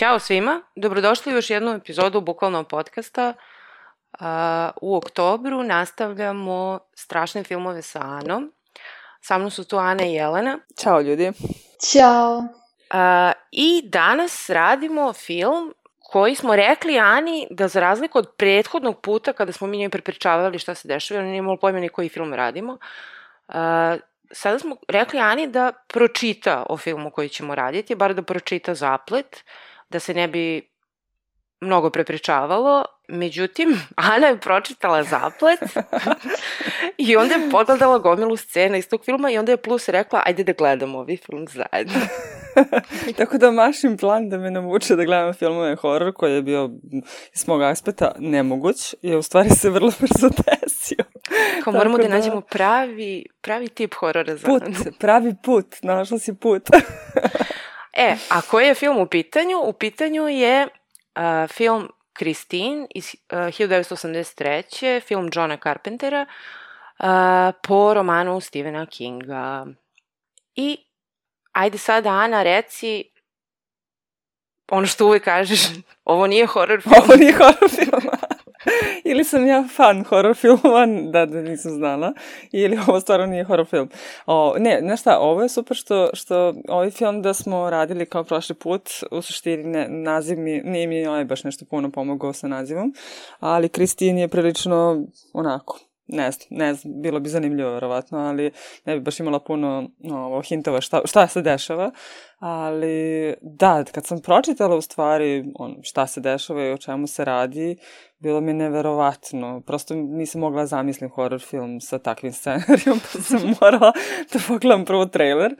Ćao svima, dobrodošli u još jednu epizodu Bukvalnog podcasta. Uh, u oktobru nastavljamo strašne filmove sa Anom. Sa mnom su tu Ana i Jelena. Ćao ljudi. Ćao. Uh, I danas radimo film koji smo rekli Ani da za razliku od prethodnog puta kada smo mi njoj prepričavali šta se dešava, ona nije imala pojma ni koji film radimo, uh, sada smo rekli Ani da pročita o filmu koji ćemo raditi, bar da pročita zaplet, da se ne bi mnogo prepričavalo. Međutim, Ana je pročitala zaplet i onda je pogledala gomilu scena iz tog filma i onda je plus rekla ajde da gledamo ovaj film zajedno. Tako da mašim plan da me navuče da gledam filmove horor koji je bio iz mog aspekta nemoguć i u stvari se vrlo brzo desio. Kao moramo da, da nađemo pravi, pravi tip horora za Put, Anu. pravi put, našla si put. E, a koji je film u pitanju? U pitanju je uh, film Christine iz uh, 1983. Film Johna Carpentera uh, po romanu Stephena Kinga. I ajde sada Ana reci ono što uvek kažeš, ovo nije horror film. Ovo nije horor film. ili sam ja fan horor filmova, da, da nisam znala, ili ovo stvarno nije horor film. O, ne, znaš šta, ovo je super što, što ovaj film da smo radili kao prošli put, u suštini ne, naziv mi, nije mi ovaj baš nešto puno pomogao sa nazivom, ali Kristin je prilično onako, ne znam, ne znam, bilo bi zanimljivo verovatno, ali ne bi baš imala puno ovo, hintova šta, šta se dešava, ali da, kad sam pročitala u stvari on, šta se dešava i o čemu se radi, bilo mi neverovatno. Prosto nisam mogla zamislim horror film sa takvim scenarijom, pa sam morala da pogledam prvo trailer.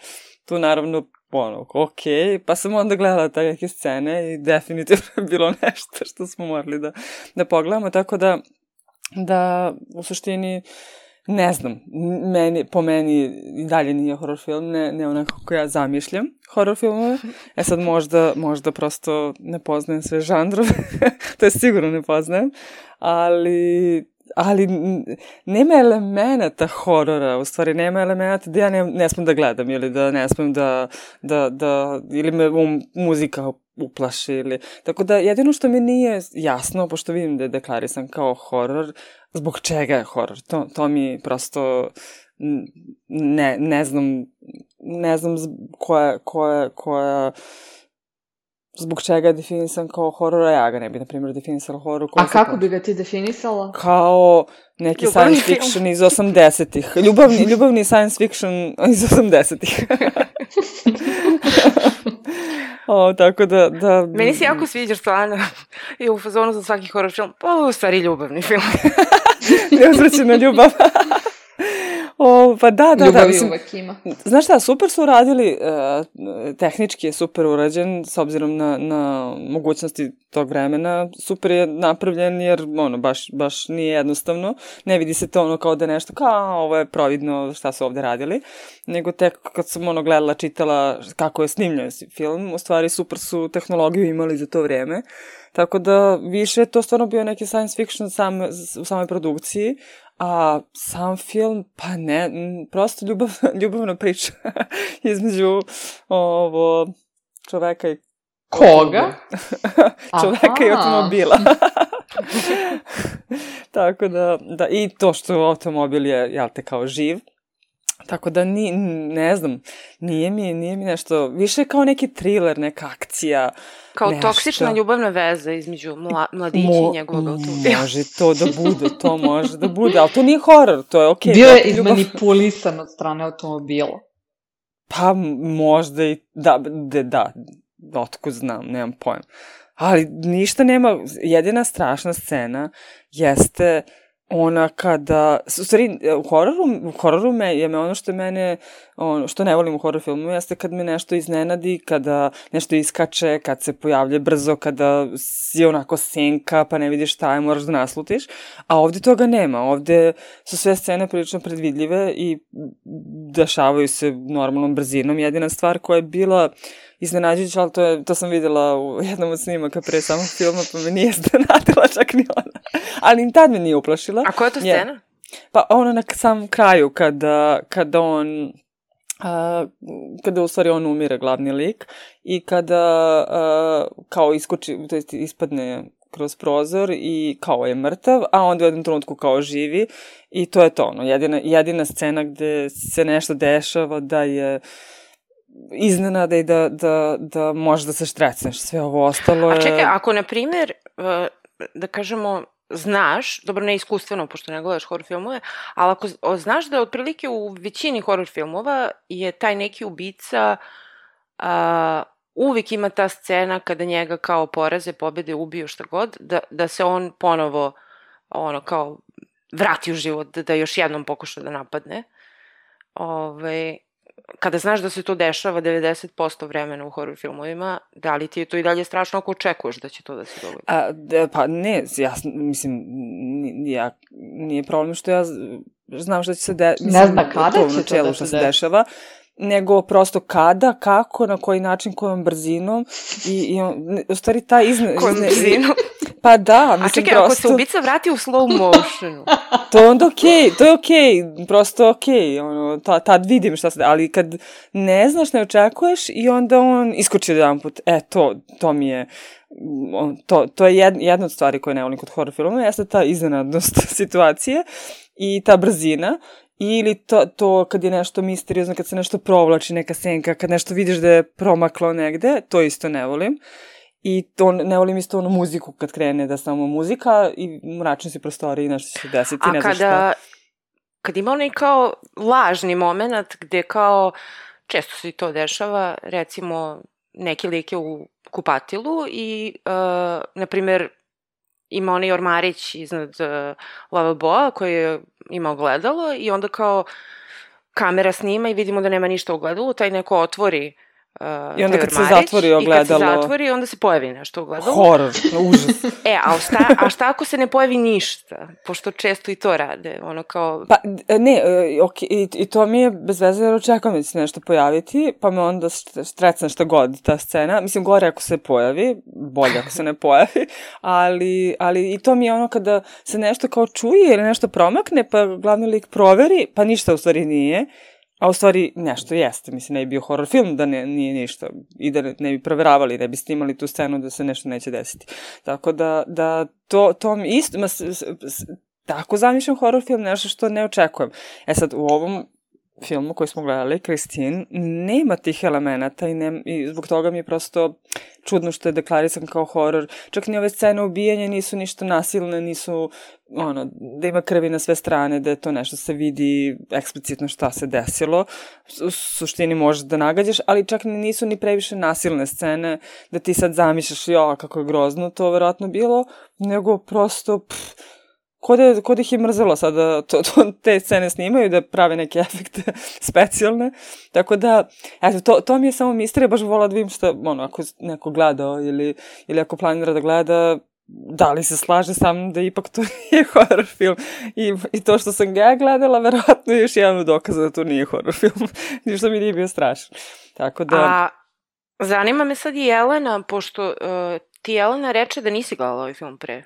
Tu naravno ono, ok, pa sam onda gledala te neke scene i definitivno je bilo nešto što smo morali da, da pogledamo, tako da da u suštini ne znam, meni, po meni i dalje nije horror film, ne, ne onako kako ja zamišljam horror filmove. E sad možda, možda prosto ne poznajem sve žanrove, to je sigurno ne poznajem, ali ali nema elemenata horora, u stvari nema elemenata da ja ne, ne smem da gledam ili da ne smem da, da, da ili me um, muzika uplaši ili... Tako da jedino što mi nije jasno, pošto vidim da je deklarisan kao horor, zbog čega je horor? To, to mi prosto ne, ne znam, ne znam koja, koja, koja zbog čega je definisan kao horor, a ja ga ne bi, na primjer, definisala horor. A kako bi ga ti definisala? Kao neki ljubavni science film. fiction iz 80-ih. Ljubavni, ljubavni science fiction iz 80-ih. o, tako da, da... Meni se jako sviđa stvarno i u fazonu za svaki horor film, pa u stvari ljubavni film. Neuzvraćena ljubav. O, pa da, da, Ljubavi da. Mislim, uvek ima. Znaš šta, super su uradili, uh, tehnički je super urađen, s obzirom na, na mogućnosti tog vremena, super je napravljen jer, ono, baš, baš nije jednostavno, ne vidi se to ono kao da je nešto, kao ovo je providno šta su ovde radili, nego tek kad sam ono gledala, čitala kako je snimljen film, u stvari super su tehnologiju imali za to vreme, Tako da više je to stvarno bio neki science fiction sam, u samoj produkciji, a sam film, pa ne, prosto ljubav, ljubavna priča između ovo, čoveka i Koga? čoveka Aha. i automobila. Tako da, da, i to što automobil je, jel te, kao živ, Tako da ni, ne znam, nije mi, nije mi nešto, više kao neki thriller, neka akcija. Kao nešto. toksična ljubavna veza između mla, mladića Mo, i njegovog automobila. Može to da bude, to može da bude, ali to nije horor, to je okej. Okay, Bio je izmanipulisan od strane automobila. Pa možda i, da, da, da, otko znam, nemam pojem. Ali ništa nema, jedina strašna scena jeste ona kada, u stvari, u hororu, u hororu me, je me ono što mene, ono, što ne volim u horor filmu, jeste kad me nešto iznenadi, kada nešto iskače, kad se pojavlja brzo, kada si onako senka, pa ne vidiš šta je, moraš da naslutiš, a ovde toga nema, ovde su sve scene prilično predvidljive i dešavaju se normalnom brzinom, jedina stvar koja je bila iznenađujuća, ali to, je, to sam videla u jednom od snimaka pre samog filma, pa me nije iznenadila čak ni ona. Ali ni tad me nije uplašila. A koja je to scena? Je, pa ona na samom kraju, kada, kada on a, kada u stvari on umire, glavni lik, i kada a, kao iskoči, to jest ispadne kroz prozor i kao je mrtav, a onda u jednom trenutku kao živi i to je to ono, jedina, jedina scena gde se nešto dešava da je iznenada i da, da, da možeš da se štrecneš. Sve ovo ostalo je... A čekaj, ako, na primer, e, da kažemo, znaš, dobro ne iskustveno, pošto ne gledaš horror filmove, ali ako znaš da otprilike u većini horror filmova je taj neki ubica a, uvijek ima ta scena kada njega kao poraze, pobede, ubiju šta god, da, da se on ponovo ono kao vrati u život, da, da još jednom pokuša da napadne. Ove, kada znaš da se to dešava 90% vremena u horror filmovima, da li ti je to i dalje strašno ako očekuješ da će to da se dogodi? A, de, pa ne, ja mislim, ja, nije problem što ja znam šta će se de, mislim, ne zna kada to, će to da se, se dešava, nego prosto kada, kako, na koji način, kojom brzinom i, i on, u stvari ta izne... Kojom brzinom? Pa da, mislim, A čekaj, prosto... ako se ubica vrati u slow motionu? to je onda okej, okay, to je okej, okay, prosto okej, okay, ono, ta, tad vidim šta se, ali kad ne znaš, ne očekuješ i onda on iskoči jedan put, e, to, to mi je, to, to je jed, jedna od stvari koje ne volim kod horror filmova, jeste ta iznenadnost situacije i ta brzina ili to, to kad je nešto misteriozno, kad se nešto provlači, neka senka, kad nešto vidiš da je promaklo negde, to isto ne volim. I to, ne volim isto onu muziku kad krene da samo muzika i mračne si prostori i nešto će se desiti, A ne kada, šta. kad ima onaj kao lažni moment gde kao, često se to dešava, recimo neki lik je u kupatilu i, uh, na primer, ima onaj ormarić iznad uh, lavaboa koji je imao gledalo i onda kao kamera snima i vidimo da nema ništa u gledalu, taj neko otvori Uh, I onda kad se zatvori ogledalo... I kad se zatvori, onda se pojavi nešto ogledalo. Horor, užas. e, a šta, a šta ako se ne pojavi ništa? Pošto često i to rade, ono kao... Pa, ne, e, ok, i, i to mi je bez veze jer očekujem da će se nešto pojaviti, pa me onda strecna šta god ta scena. Mislim, gore ako se pojavi, bolje ako se ne pojavi, ali, ali i to mi je ono kada se nešto kao čuje ili nešto promakne, pa glavni lik proveri, pa ništa u stvari nije A u stvari nešto jeste, mislim, ne bi bio horror film da ne, nije ništa i da ne, ne bi proveravali, ne bi snimali tu scenu da se nešto neće desiti. Tako da, da to, to mi isto, ma, s, s, s, tako zamišljam horror film, nešto što ne očekujem. E sad, u ovom filmu koji smo gledali, Kristin, nema tih elemenata i, ne, i zbog toga mi je prosto čudno što je deklarisan kao horor. Čak ni ove scene ubijanja nisu ništa nasilne, nisu ono, da ima krvi na sve strane, da je to nešto se vidi eksplicitno šta se desilo. U suštini možeš da nagađaš, ali čak ni nisu ni previše nasilne scene, da ti sad zamišljaš, jo, kako je grozno to verovatno bilo, nego prosto, pff, ko da, ko da ih je mrzelo sada to, to, te scene snimaju, da prave neke efekte specijalne. Tako da, eto, to, to mi je samo misterija, baš vola da vidim šta, ono, ako neko gledao ili, ili ako planira da gleda, da li se slaže sa mnom da ipak to nije horror film. I, I to što sam ga ja gledala, verovatno je još jedan dokaz da to nije horror film. Ništa mi nije bio strašno. Tako da... A, zanima me sad i Jelena, pošto uh, ti Jelena reče da nisi gledala ovaj film pre.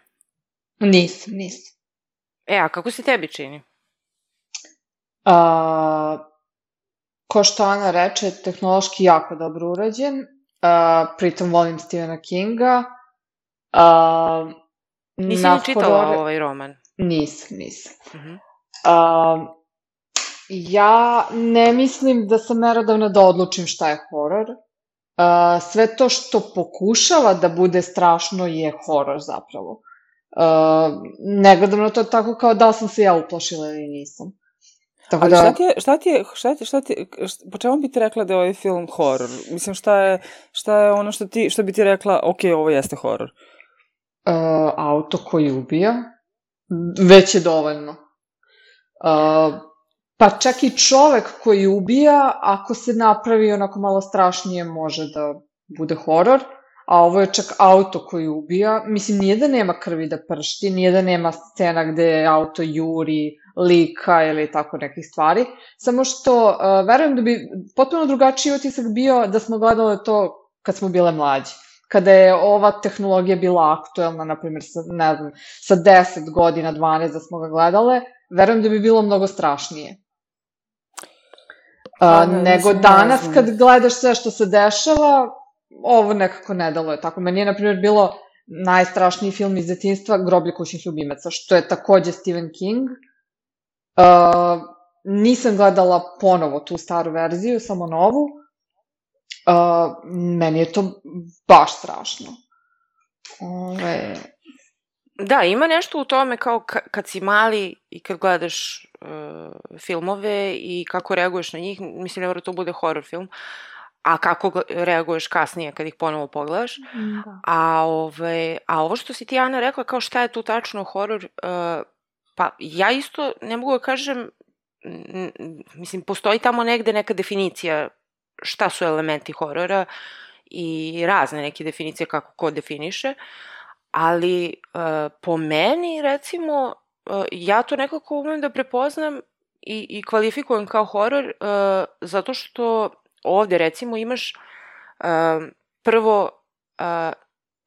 Nisam, nisam. E, a kako se tebi čini? A, ko što Ana reče, tehnološki jako dobro urađen. A, pritom volim Stephena Kinga. A, Nisi ni čitala ovaj roman? Nisam, nisam. Uh -huh. a, ja ne mislim da sam merodavna da odlučim šta je horor. Uh, sve to što pokušava da bude strašno je horor zapravo. Uh, ne gledam na to tako kao da sam se ja uplašila ili nisam. Tako Ali da... šta ti je, šta ti je, šta ti, šta ti, šta, po čemu bi ti rekla da je ovaj film horor? Mislim, šta je, šta je ono što ti, što bi ti rekla, ok, ovo jeste horor? Uh, auto koji ubija, već je dovoljno. Uh, pa čak i čovek koji ubija, ako se napravi onako malo strašnije, može da bude horor, a ovo je čak auto koji ubija. Mislim, nije da nema krvi da pršti, nije da nema scena gde auto juri, lika ili tako nekih stvari, samo što uh, verujem da bi potpuno drugačiji utisak bio da smo gledali to kad smo bile mlađe kada je ova tehnologija bila aktuelna, na primjer, sa, ne znam, sa 10 godina, 12 da smo ga gledale, verujem da bi bilo mnogo strašnije. A, ne, nego danas kad gledaš sve što se dešava, ovo nekako ne dalo je tako. Meni je, na primjer, bilo najstrašniji film iz detinstva Groblje kućnih ljubimaca, što je takođe Stephen King. Uh, nisam gledala ponovo tu staru verziju, samo novu. Uh, meni je to baš strašno. Ove... Da, ima nešto u tome kao kad si mali i kad gledaš uh, filmove i kako reaguješ na njih, mislim mora to bude horror film, a kako reaguješ kasnije kad ih ponovo pogledaš. Da. A, ove, a ovo što si ti, Ana, rekla kao šta je tu tačno horror, uh, pa ja isto ne mogu da kažem, mislim, postoji tamo negde neka definicija šta su elementi horora i razne neke definicije kako ko definiše, ali uh, po meni, recimo, uh, ja to nekako umem da prepoznam i, i kvalifikujem kao horor uh, zato što ovde, recimo, imaš uh, prvo uh,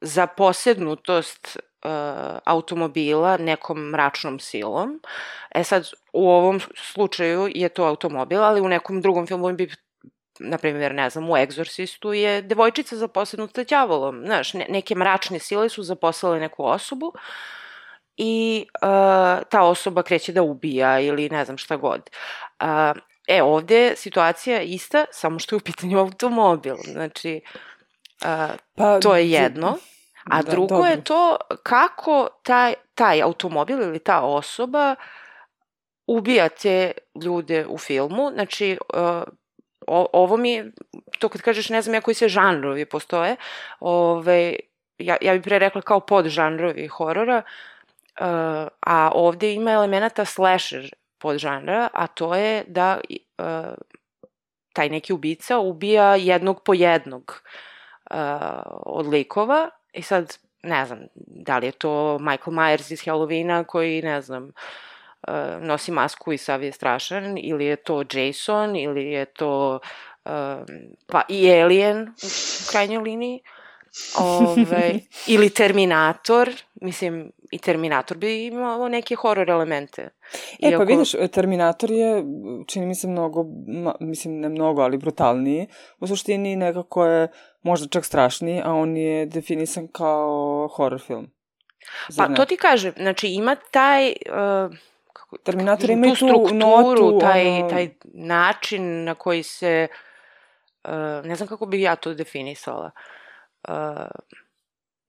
zaposednutost uh, automobila nekom mračnom silom. E sad, u ovom slučaju je to automobil, ali u nekom drugom filmu bi na primjer, ne znam, u Egzorsistu je devojčica zaposlenuta đavolom. Znaš, ne, neke mračne sile su zaposlale neku osobu i uh, ta osoba kreće da ubija ili ne znam šta god. Uh, e, ovde situacija ista, samo što je u pitanju automobil. Znači, uh, pa, to je jedno. A da, drugo dobro. je to kako taj, taj automobil ili ta osoba ubija te ljude u filmu. Znači, uh, o, ovo mi je, to kad kažeš ne znam ja koji se žanrovi postoje, ove, ja, ja bih pre rekla kao podžanrovi horora, uh, a ovde ima elemenata slasher podžanra, a to je da uh, taj neki ubica ubija jednog po jednog uh, od likova i sad ne znam, da li je to Michael Myers iz Halloweena koji, ne znam, uh, nosi masku i sav je strašan, ili je to Jason, ili je to uh, pa i Alien u krajnjoj liniji, Ove, ili Terminator, mislim, i Terminator bi imao neke horor elemente. E, pa Iako... pa vidiš, Terminator je, čini mi se mnogo, ma, mislim, ne mnogo, ali brutalniji. U suštini nekako je možda čak strašniji, a on je definisan kao horror film. Zar pa, ne? to ti kažem, znači ima taj... Uh, kako, Terminator ima tu strukturu, notu, taj, ono... taj način na koji se, uh, ne znam kako bih ja to definisala. Uh,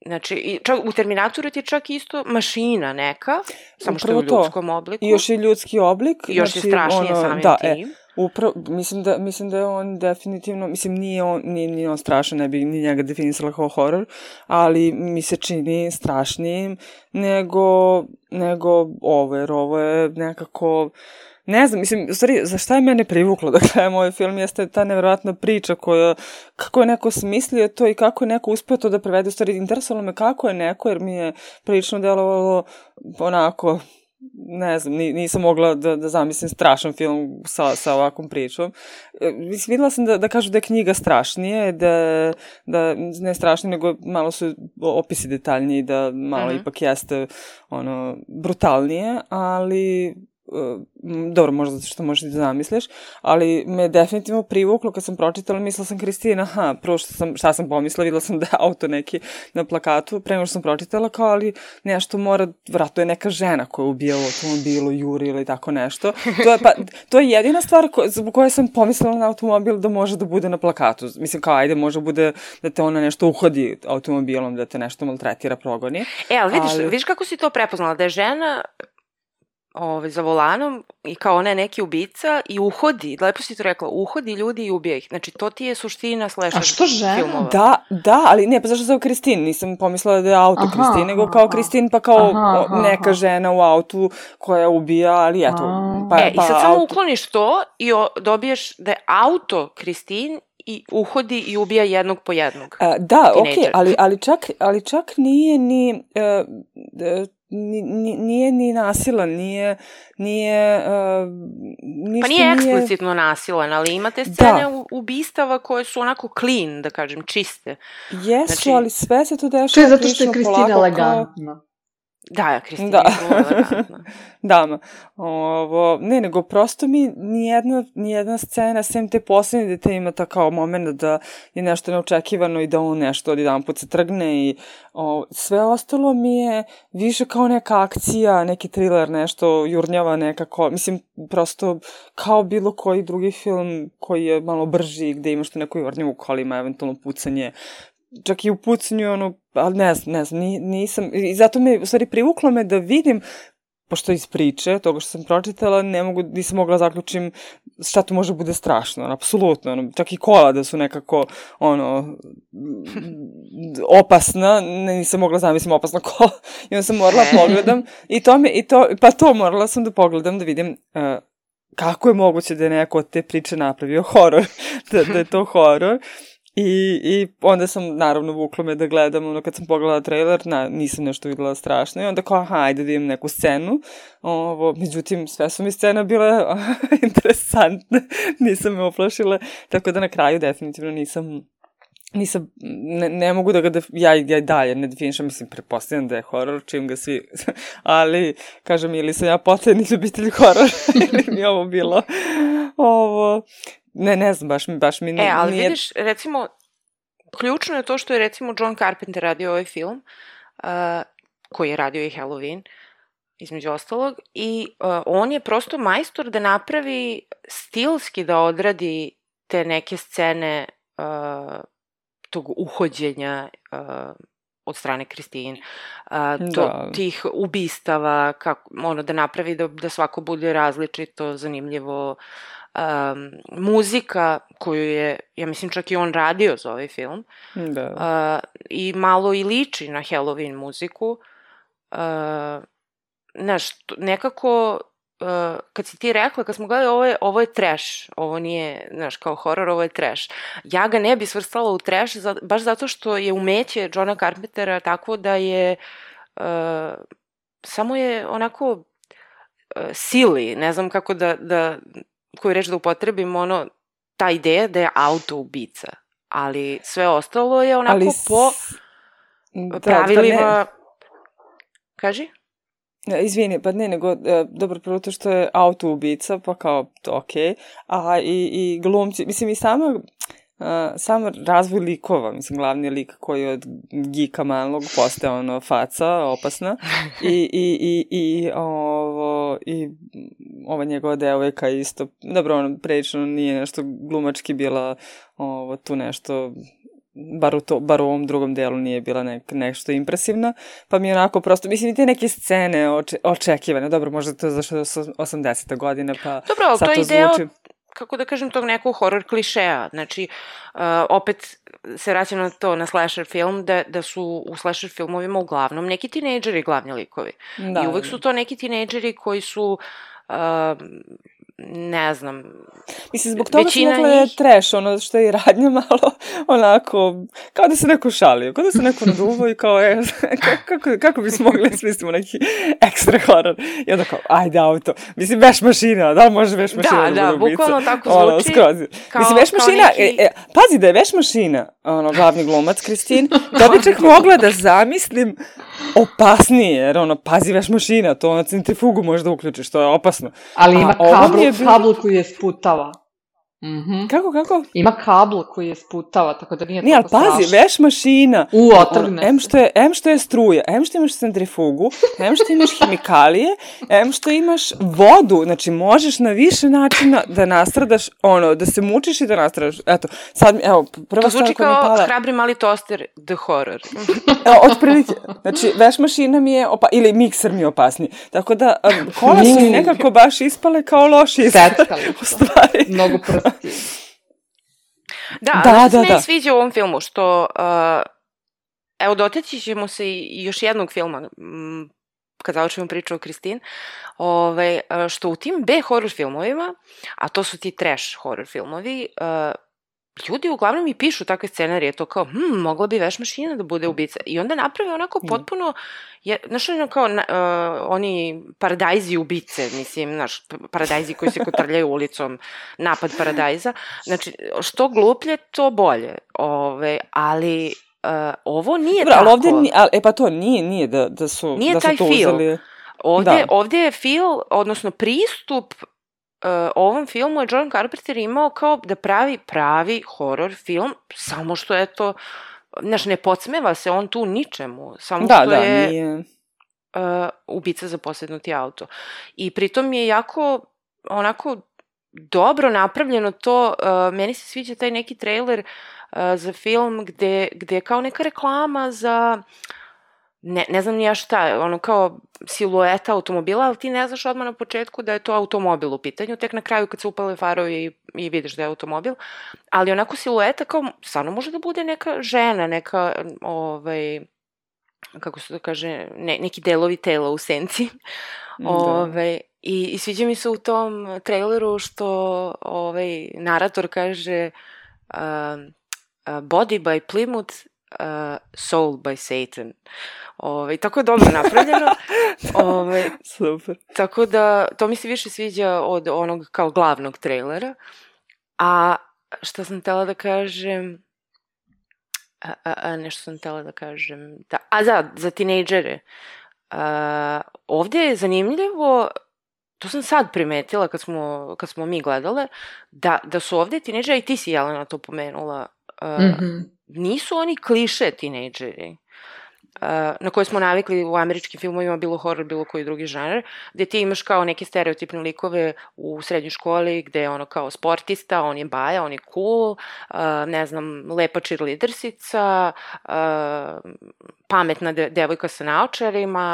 Znači, i čak, u Terminatoru ti je čak isto mašina neka, samo što je u ljudskom to. obliku. I još je ljudski oblik. I još znači, je strašnije ono, samim da, e, tim. E, Upravo, mislim da, mislim da je on definitivno, mislim nije on, nije, nije on strašan, ne bi ni njega definisala kao horor, ali mi se čini strašnijim nego, nego ovo, jer ovo je nekako, ne znam, mislim, u stvari, za šta je mene privuklo da gledam ovaj film, jeste ta nevjerojatna priča koja, kako je neko smislio to i kako je neko uspio to da prevede, u stvari, interesovalo me kako je neko, jer mi je prilično delovalo onako ne znam, nisam mogla da, da zamislim strašan film sa, sa ovakvom pričom. E, mislim, videla sam da, da kažu da je knjiga strašnije, da, da ne strašnije, nego malo su opisi detaljniji, da malo uh mhm. -huh. ipak jeste ono, brutalnije, ali dobro, možda zato što možeš da zamisliš, ali me definitivno privuklo kad sam pročitala, mislila sam Kristina, aha, prvo što sam, šta sam pomislila, videla sam da je auto neki na plakatu, pre nego što sam pročitala, kao ali nešto mora, vratno je neka žena koja je ubijala automobilu, juri ili tako nešto. To je, pa, to je jedina stvar ko, zbog koje sam pomislila na automobil da može da bude na plakatu. Mislim, kao, ajde, može bude da te ona nešto uhodi automobilom, da te nešto maltretira, progoni. E, ali vidiš, ali... vidiš kako si to prepoznala, da je žena ovaj, za volanom i kao ona je neki ubica i uhodi, lepo si to rekla, uhodi ljudi i ubija ih. Znači, to ti je suština slasher A što žena? filmova. Da, da, ali ne, pa zašto zove Kristin? Nisam pomislila da je auto Aha, Kristin, nego kao aha. Kristin, pa kao Aha, aha, neka aha. žena u autu koja ubija, ali eto. A. Pa, e, pa i sad samo auto- ukloniš to i o, dobiješ da je auto Kristin i uhodi i ubija jednog po jednog. A, da, okej, Tinejdžer. ali, ali, čak, ali čak nije ni... e, e, ni- nije ni nasilan, nije, nije, uh, ništa Pa nije eksplicitno nasilan, ali imate scene Da. ubistava koje su onako clean, da kažem, čiste. Jesu, Znači- ali sve se to dešava To je zato što je Kristina polako kao- Da, Kristina Da. je elegantna. Dama. Ovo, ne, nego prosto mi nijedna, nijedna scena, sem te poslednje dete ima ta kao moment da je nešto neočekivano i da on nešto od jedan put se trgne i o, sve ostalo mi je više kao neka akcija, neki thriller, nešto jurnjava nekako, mislim, prosto kao bilo koji drugi film koji je malo brži, gde imaš neku u kolima, eventualno pucanje, čak i u pucanju, ono, ali ne znam, ne znam, ni- nisam, i zato me, u stvari, privuklo me da vidim pošto iz priče, toga što sam pročitala, ne mogu, nisam mogla da zaključim šta tu može bude strašno, ono, apsolutno, ono, čak i kola da su nekako, ono, opasna, ne, nisam mogla zamislim opasna kola, i onda sam morala E. pogledam, i to me, i to, pa to morala sam da pogledam, da vidim uh, kako je moguće da je neko od te priče napravio horor, da, da je to horor, I, I onda sam, naravno, vuklo me da gledam, ono, kad sam pogledala trailer, na, nisam nešto videla strašno, i onda kao, aha, ajde da vidim neku scenu, ovo, međutim, sve su mi scena bile interesantne, nisam me oplašile, tako da na kraju definitivno nisam nisam, ne, ne mogu da ga, def, ja, ja dalje ne definišem, mislim, prepostavljam da je horor, čim ga svi, ali, kažem, ili sam ja potajni ljubitelj horor, ili mi ovo bilo, ovo, ne, ne znam, baš mi, baš mi E, ali nije... vidiš, recimo, ključno je to što je recimo John Carpenter radio ovaj film, uh, koji je radio i Halloween, između ostalog, i uh, on je prosto majstor da napravi stilski da odradi te neke scene uh, tog uhođenja uh, od strane Kristin, uh, to, Da. tih ubistava, kako, ono, da napravi da, da svako bude različito, zanimljivo, um, muzika koju je, ja mislim čak i on radio za ovaj film, Da. uh, i malo i liči na Halloween muziku. Uh, znaš, nekako, uh, kad si ti rekla, kad smo gledali, ovo je, ovo je trash, ovo nije, znaš, kao horor, ovo je trash. Ja ga ne bi svrstala u trash, za, baš zato što je umeće Johna Carpentera takvo da je, uh, samo je onako uh, sili, ne znam kako da, da koju reč da upotrebim, ono, ta ideja da je auto ubica. Ali sve ostalo je onako Ali po da, pravilima... Kaži? Pa ne, izvini, pa ne, nego, e, dobro, prvo to što je auto ubica, pa kao, to okej, a i, i glumci, mislim, i sama, Uh, sam razvoj likova, mislim, glavni lik koji od gika malog postaje ono faca, opasna, i, i, i, i, ovo, i ova njegova devojka isto, dobro, ono, prilično nije nešto glumački bila ovo, tu nešto bar u, to, bar u ovom drugom delu nije bila nek, nešto impresivna, pa mi je onako prosto, mislim i te neke scene oče, očekivane, dobro, možda to je zašto su 80. godine, pa Dobro, sad to to je zvuči... kako da kažem, tog nekog horor klišeja. Znači, uh, opet se vraćam na to, na slasher film, da, da su u slasher filmovima uglavnom neki tinejdžeri glavni likovi. Da, I uvek su to neki tinejdžeri koji su, uh, ne znam, Mislim, zbog toga većina sam rekla da je njih- trash, ono što je i radnja malo onako, kao da se neko šalio, kao da se neko naduvo i kao, e, kako, kako, kako bismo mogli da smislimo neki ekstra horor. I onda kao, ajde auto. Mislim, veš mašina, da li može veš mašina Da, da, ubica? bukvalno tako Ono, zvuči, skroz. kao- Mislim, veš mašina, neki- e, e, pazi da je veš mašina, ono, glavni glumac, Kristin, da bi čak mogla da zamislim opasnije, jer ono, pazi veš mašina, to na centrifugu možda uključiš, to je opasno. Ali A ima mi kablu, je bilo- kablu koji je sputava. Mhm. Kako, kako? Ima kabl koji je sputava, tako da nije Nije, ali toliko pazi, strašno. veš mašina. U, otrgne Em se. što, je, em što je struja, em što imaš centrifugu, em što imaš hemikalije, em što imaš vodu, znači možeš na više načina da nastradaš, ono, da se mučiš i da nastradaš. Eto, sad, evo, prva To stvar zvuči koja mi je kao pala, hrabri mali toster, the horror. evo, otprilike, znači, veš mašina mi je, opa, ili mikser mi je opasniji. Tako da, kola su mi nekako baš ispale kao loši izgled, Seckali. u stvari. Mnogo. Da, Da, da, da, da, se da. sviđa u ovom filmu, što, uh, evo, doteći ćemo se i još jednog filma, m, kad završimo priču o Kristin, ovaj, uh, što u tim B horror filmovima, a to su ti trash horror filmovi, uh, ljudi uglavnom i pišu takve scenarije, to kao, hm, mogla bi veš mašina da bude ubica. I onda naprave onako potpuno, je, znaš, ono kao, na, uh, oni paradajzi ubice, mislim, znaš, paradajzi koji se kotrljaju ulicom, napad paradajza. Znači, što gluplje, to bolje. Ove, ali uh, ovo nije Dobro, tako. ali ovdje, ni, ali, e pa to nije, nije da, da su, Nije da su taj to feel. uzeli. Ovde, Da. ovde je feel, odnosno pristup uh, ovom filmu je John Carpenter imao kao da pravi pravi horror film, samo što je to, znaš, ne podsmeva se on tu ničemu, samo Da, što da, je nije... uh, ubica za posjednuti auto. I pritom je jako onako dobro napravljeno to, uh, meni se sviđa taj neki trailer uh, za film gde, gde je kao neka reklama za ne, ne znam ni ja šta, ono kao silueta automobila, ali ti ne znaš odmah na početku da je to automobil u pitanju, tek na kraju kad se upale farovi i, i vidiš da je automobil, ali onako silueta kao, stvarno može da bude neka žena, neka, ovaj, kako se to kaže, ne, neki delovi tela u senci. Da. Ove, i, I sviđa mi se u tom traileru što ovaj, narator kaže uh, body by Plymouth, uh, soul by Satan. Ove, tako je dobro napravljeno. Ove, Super. tako da to mi se više sviđa od onog kao glavnog trailera. A šta sam tela da kažem... A, a, a, nešto sam tela da kažem... Da, a da, za tinejdžere. A, ovde je zanimljivo, to sam sad primetila kad smo, kad smo mi gledale, da, da su ovde tinejdžeri, i ti si Jelena to pomenula, a, Mhm. nisu oni kliše tinejdžeri uh, na koje smo navikli u američkim filmovima, bilo horror, bilo koji drugi žanar, gde ti imaš kao neke stereotipne likove u srednjoj školi, gde je ono kao sportista, on je baja, on je cool, uh, ne znam, lepa cheerleadersica, uh, pametna de devojka sa naočarima,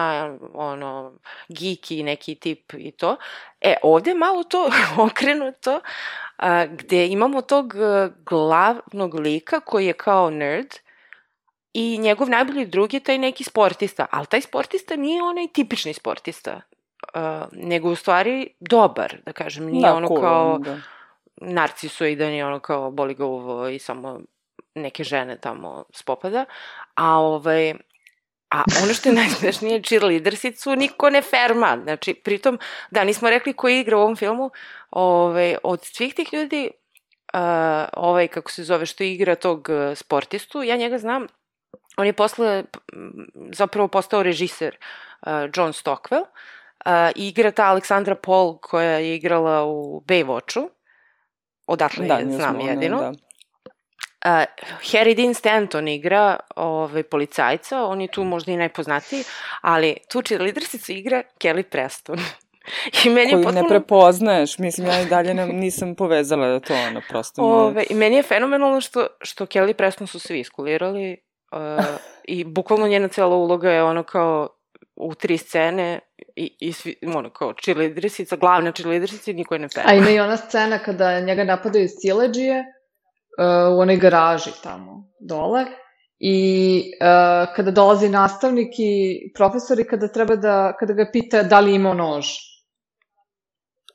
ono, geeky neki tip i to. E, ovde je malo to okrenuto, a, gde imamo tog e, glavnog lika koji je kao nerd i njegov najbolji drug je taj neki sportista, ali taj sportista nije onaj tipični sportista, uh, nego u stvari dobar, da kažem, nije da, ono cool, kao Da. narcisoidan i ono kao boli ga uvo i samo neke žene tamo spopada, a ovaj, A ono što je najsmešnije, cheerleadersicu niko ne ferma. Znači, pritom, da, nismo rekli ko igra u ovom filmu, ovaj, od svih tih ljudi, uh, ovaj, kako se zove, što igra tog uh, sportistu, ja njega znam, on je posle zapravo postao režiser uh, John Stockwell, uh, igra ta Aleksandra Paul koja je igrala u Baywatchu, odatle Da, je znam jedino. Da. Uh, Harry Dean Stanton igra ovaj, policajca, on je tu možda i najpoznatiji, ali tu cheerleadersicu igra Kelly Preston. I meni je Koju potpuno... ne prepoznaješ, mislim, ja i dalje ne, nisam povezala da to ono, prosto Ove, I meni je fenomenalno što, što Kelly Preston su svi iskulirali uh, i bukvalno njena cela uloga je ono kao u tri scene i, i svi, ono kao cheerleadersica, glavna cheerleadersica i niko je ne ferma. A ima i ona scena kada njega napadaju sileđije u onoj garaži tamo dole i uh, kada dolazi nastavnik i profesor i kada treba da, kada ga pita da li ima nož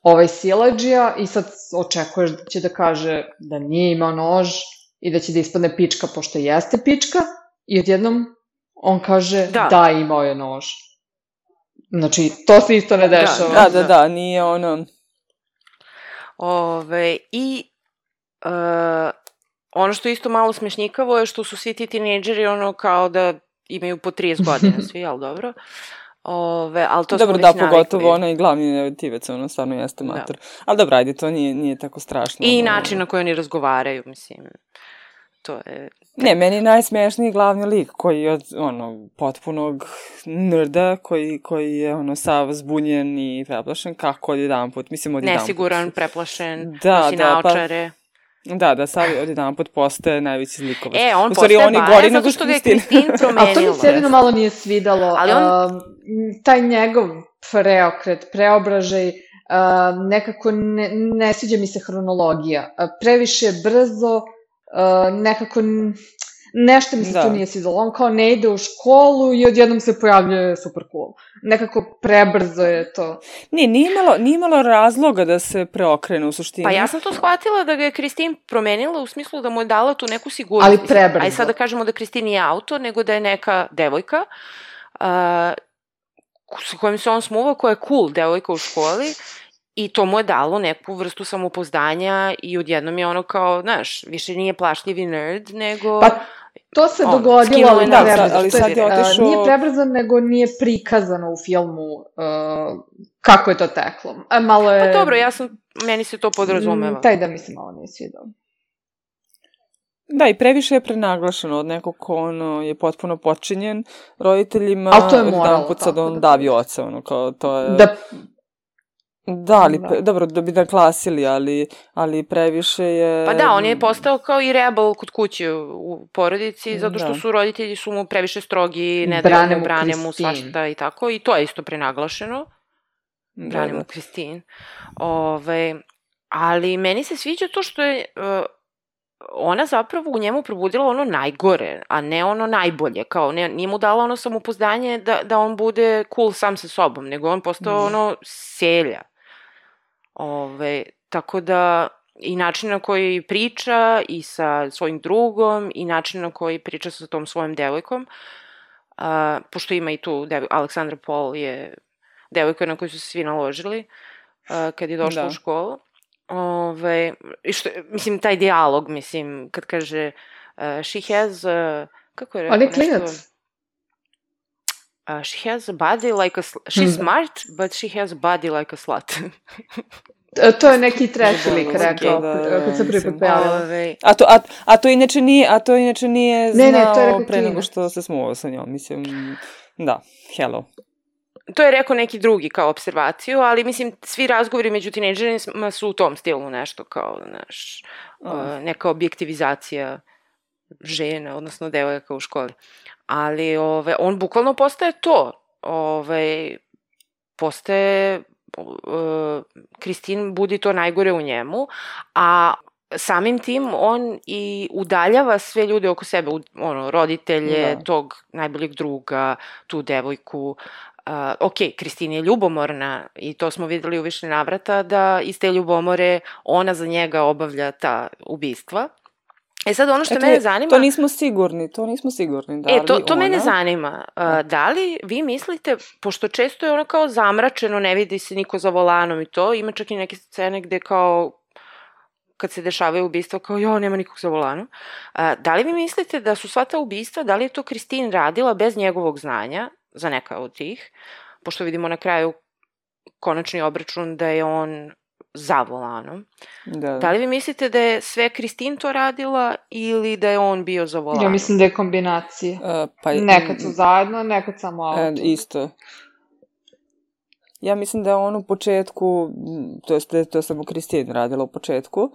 ovaj sileđija i sad očekuješ da će da kaže da nije imao nož i da će da ispadne pička pošto jeste pička i odjednom on kaže da, Da. da imao je nož. Znači, to se isto ne Da, dešava. Da, da, da, nije ono... Ove, I uh, ono što je isto malo smešnjikavo je što su svi ti tinejdžeri ono kao da imaju po 30 godina svi, ali dobro. Ove, ali to dobro, da, pogotovo onaj glavni negativac, ono stvarno jeste mater. Da. Ali dobro, ajde, to nije, nije tako strašno. I ono. način na koji oni razgovaraju, mislim. To je... Ne, meni je najsmešniji glavni lik koji je od, ono, potpunog nerda, koji, koji je, ono, sav zbunjen i preplašen, kako od jedan put, mislim, od jedan put. Nesiguran, preplašen, Da, nosi da, pa- naočare. Da, da, sad od jedan put postaje najveći zlikovac. E, on postaje on Baja gori zato što ga je Kristin. Kristin A to promenila. mi se jedino malo nije svidalo. Ali on- Um, taj njegov preokret, preobražaj, um, nekako ne, ne sviđa mi se hronologija. Uh, previše brzo, uh, nekako nešto mi se Da. tu nije svidalo. On kao ne ide u školu i odjednom se pojavljuje super cool. Nekako prebrzo je to. Nije, nije imalo, nije imalo razloga da se preokrene u suštini. Pa ja sam to shvatila da ga je Kristin promenila u smislu da mu je dala tu neku sigurnost. Ali prebrzo. Aj sad da kažemo da Kristin nije auto, nego da je neka devojka uh, sa kojom se on smuva, koja je cool devojka u školi i to mu je dalo neku vrstu samopouzdanja i odjednom je ono kao, znaš, više nije plašljivi nerd, nego... Pa to se On, dogodilo, je ali na- prebrzo. Da, ali sad je uh, otišao- Nije prebrzo, nego nije prikazano u filmu uh, kako je to teklo. A malo je... Pa dobro, ja sam, meni se to podrazumeva. Mm, Taj da mi se malo nije svidao. Da, i previše je prenaglašeno od nekog ko ono, je potpuno počinjen roditeljima. Ali to je od moralo, jedan put sad tako on da- davi oca, ono, kao to je... Da, Da, ali, Da. Dobro, da bi naklasili, ali, ali previše je... Pa da, on je postao kao i rebel kod kuće u porodici, zato što Da. su roditelji su mu previše strogi, ne Brane mu, mu brane mu svašta i tako. I to je isto prenaglašeno. Da, Brane mu da. Kristin. Ove, ali meni se sviđa to što je uh, ona zapravo u njemu probudila ono najgore, a ne ono najbolje. Kao, ne, nije mu dala ono samopouzdanje da, da on bude cool sam sa sobom, nego on postao Mm. ono selja. Ove, tako da i način na koji priča i sa svojim drugom i način na koji priča sa tom svojom devojkom, a, pošto ima i tu, dev, Aleksandra Pol je devojka na koju su se svi naložili a, kad je došla Da. u školu. Ove, i što, mislim, taj dijalog, mislim, kad kaže uh, she has, uh, kako je rekao on je nešto? Uh, she has a body like a sl- she's Hmm. smart, but she has a body like a slut. E, To je neki treći lik Da, rekao, da, da, kad se prvi put pojavila. A to, a, a to inače nije, a to inače nije Ne, ne, znao to je pre nego što se smuvao sa njom, mislim, da, hello. to je rekao neki drugi kao observaciju, ali mislim svi razgovori među tinejdžerima su u tom stilu nešto kao, znaš, uh, neka objektivizacija žena, odnosno devojaka u školi. Ali ove, on bukvalno postaje to. Ove, postaje uh, Kristin budi to najgore u njemu, a samim tim on i udaljava sve ljude oko sebe, ono, roditelje, Da. tog najboljeg druga, tu devojku. Uh, ok, Kristina je ljubomorna i to smo videli u više navrata da iz te ljubomore ona za njega obavlja ta ubistva. E sad ono što Eto, mene zanima... To nismo sigurni, to nismo sigurni. Da E, to, to mene ona- zanima. Uh, da li vi mislite, pošto često je ono kao zamračeno, ne vidi se niko za volanom i to, ima čak i neke scene gde kao kad se dešavaju ubistva, kao jo, nema nikog za volanom. A, da li vi mislite da su sva ta ubistva, da li je to Kristin radila bez njegovog znanja, za neka od tih, pošto vidimo na kraju konačni obračun da je on za volanom. Da, Da li vi mislite da je sve Kristin to radila ili da je on bio za volanom? Ja mislim da je kombinacija. E, pa, Nekad su zajedno, nekad samo auto. E, isto. Ja mislim da je on u početku, to jest je to samo Kristin radila u početku,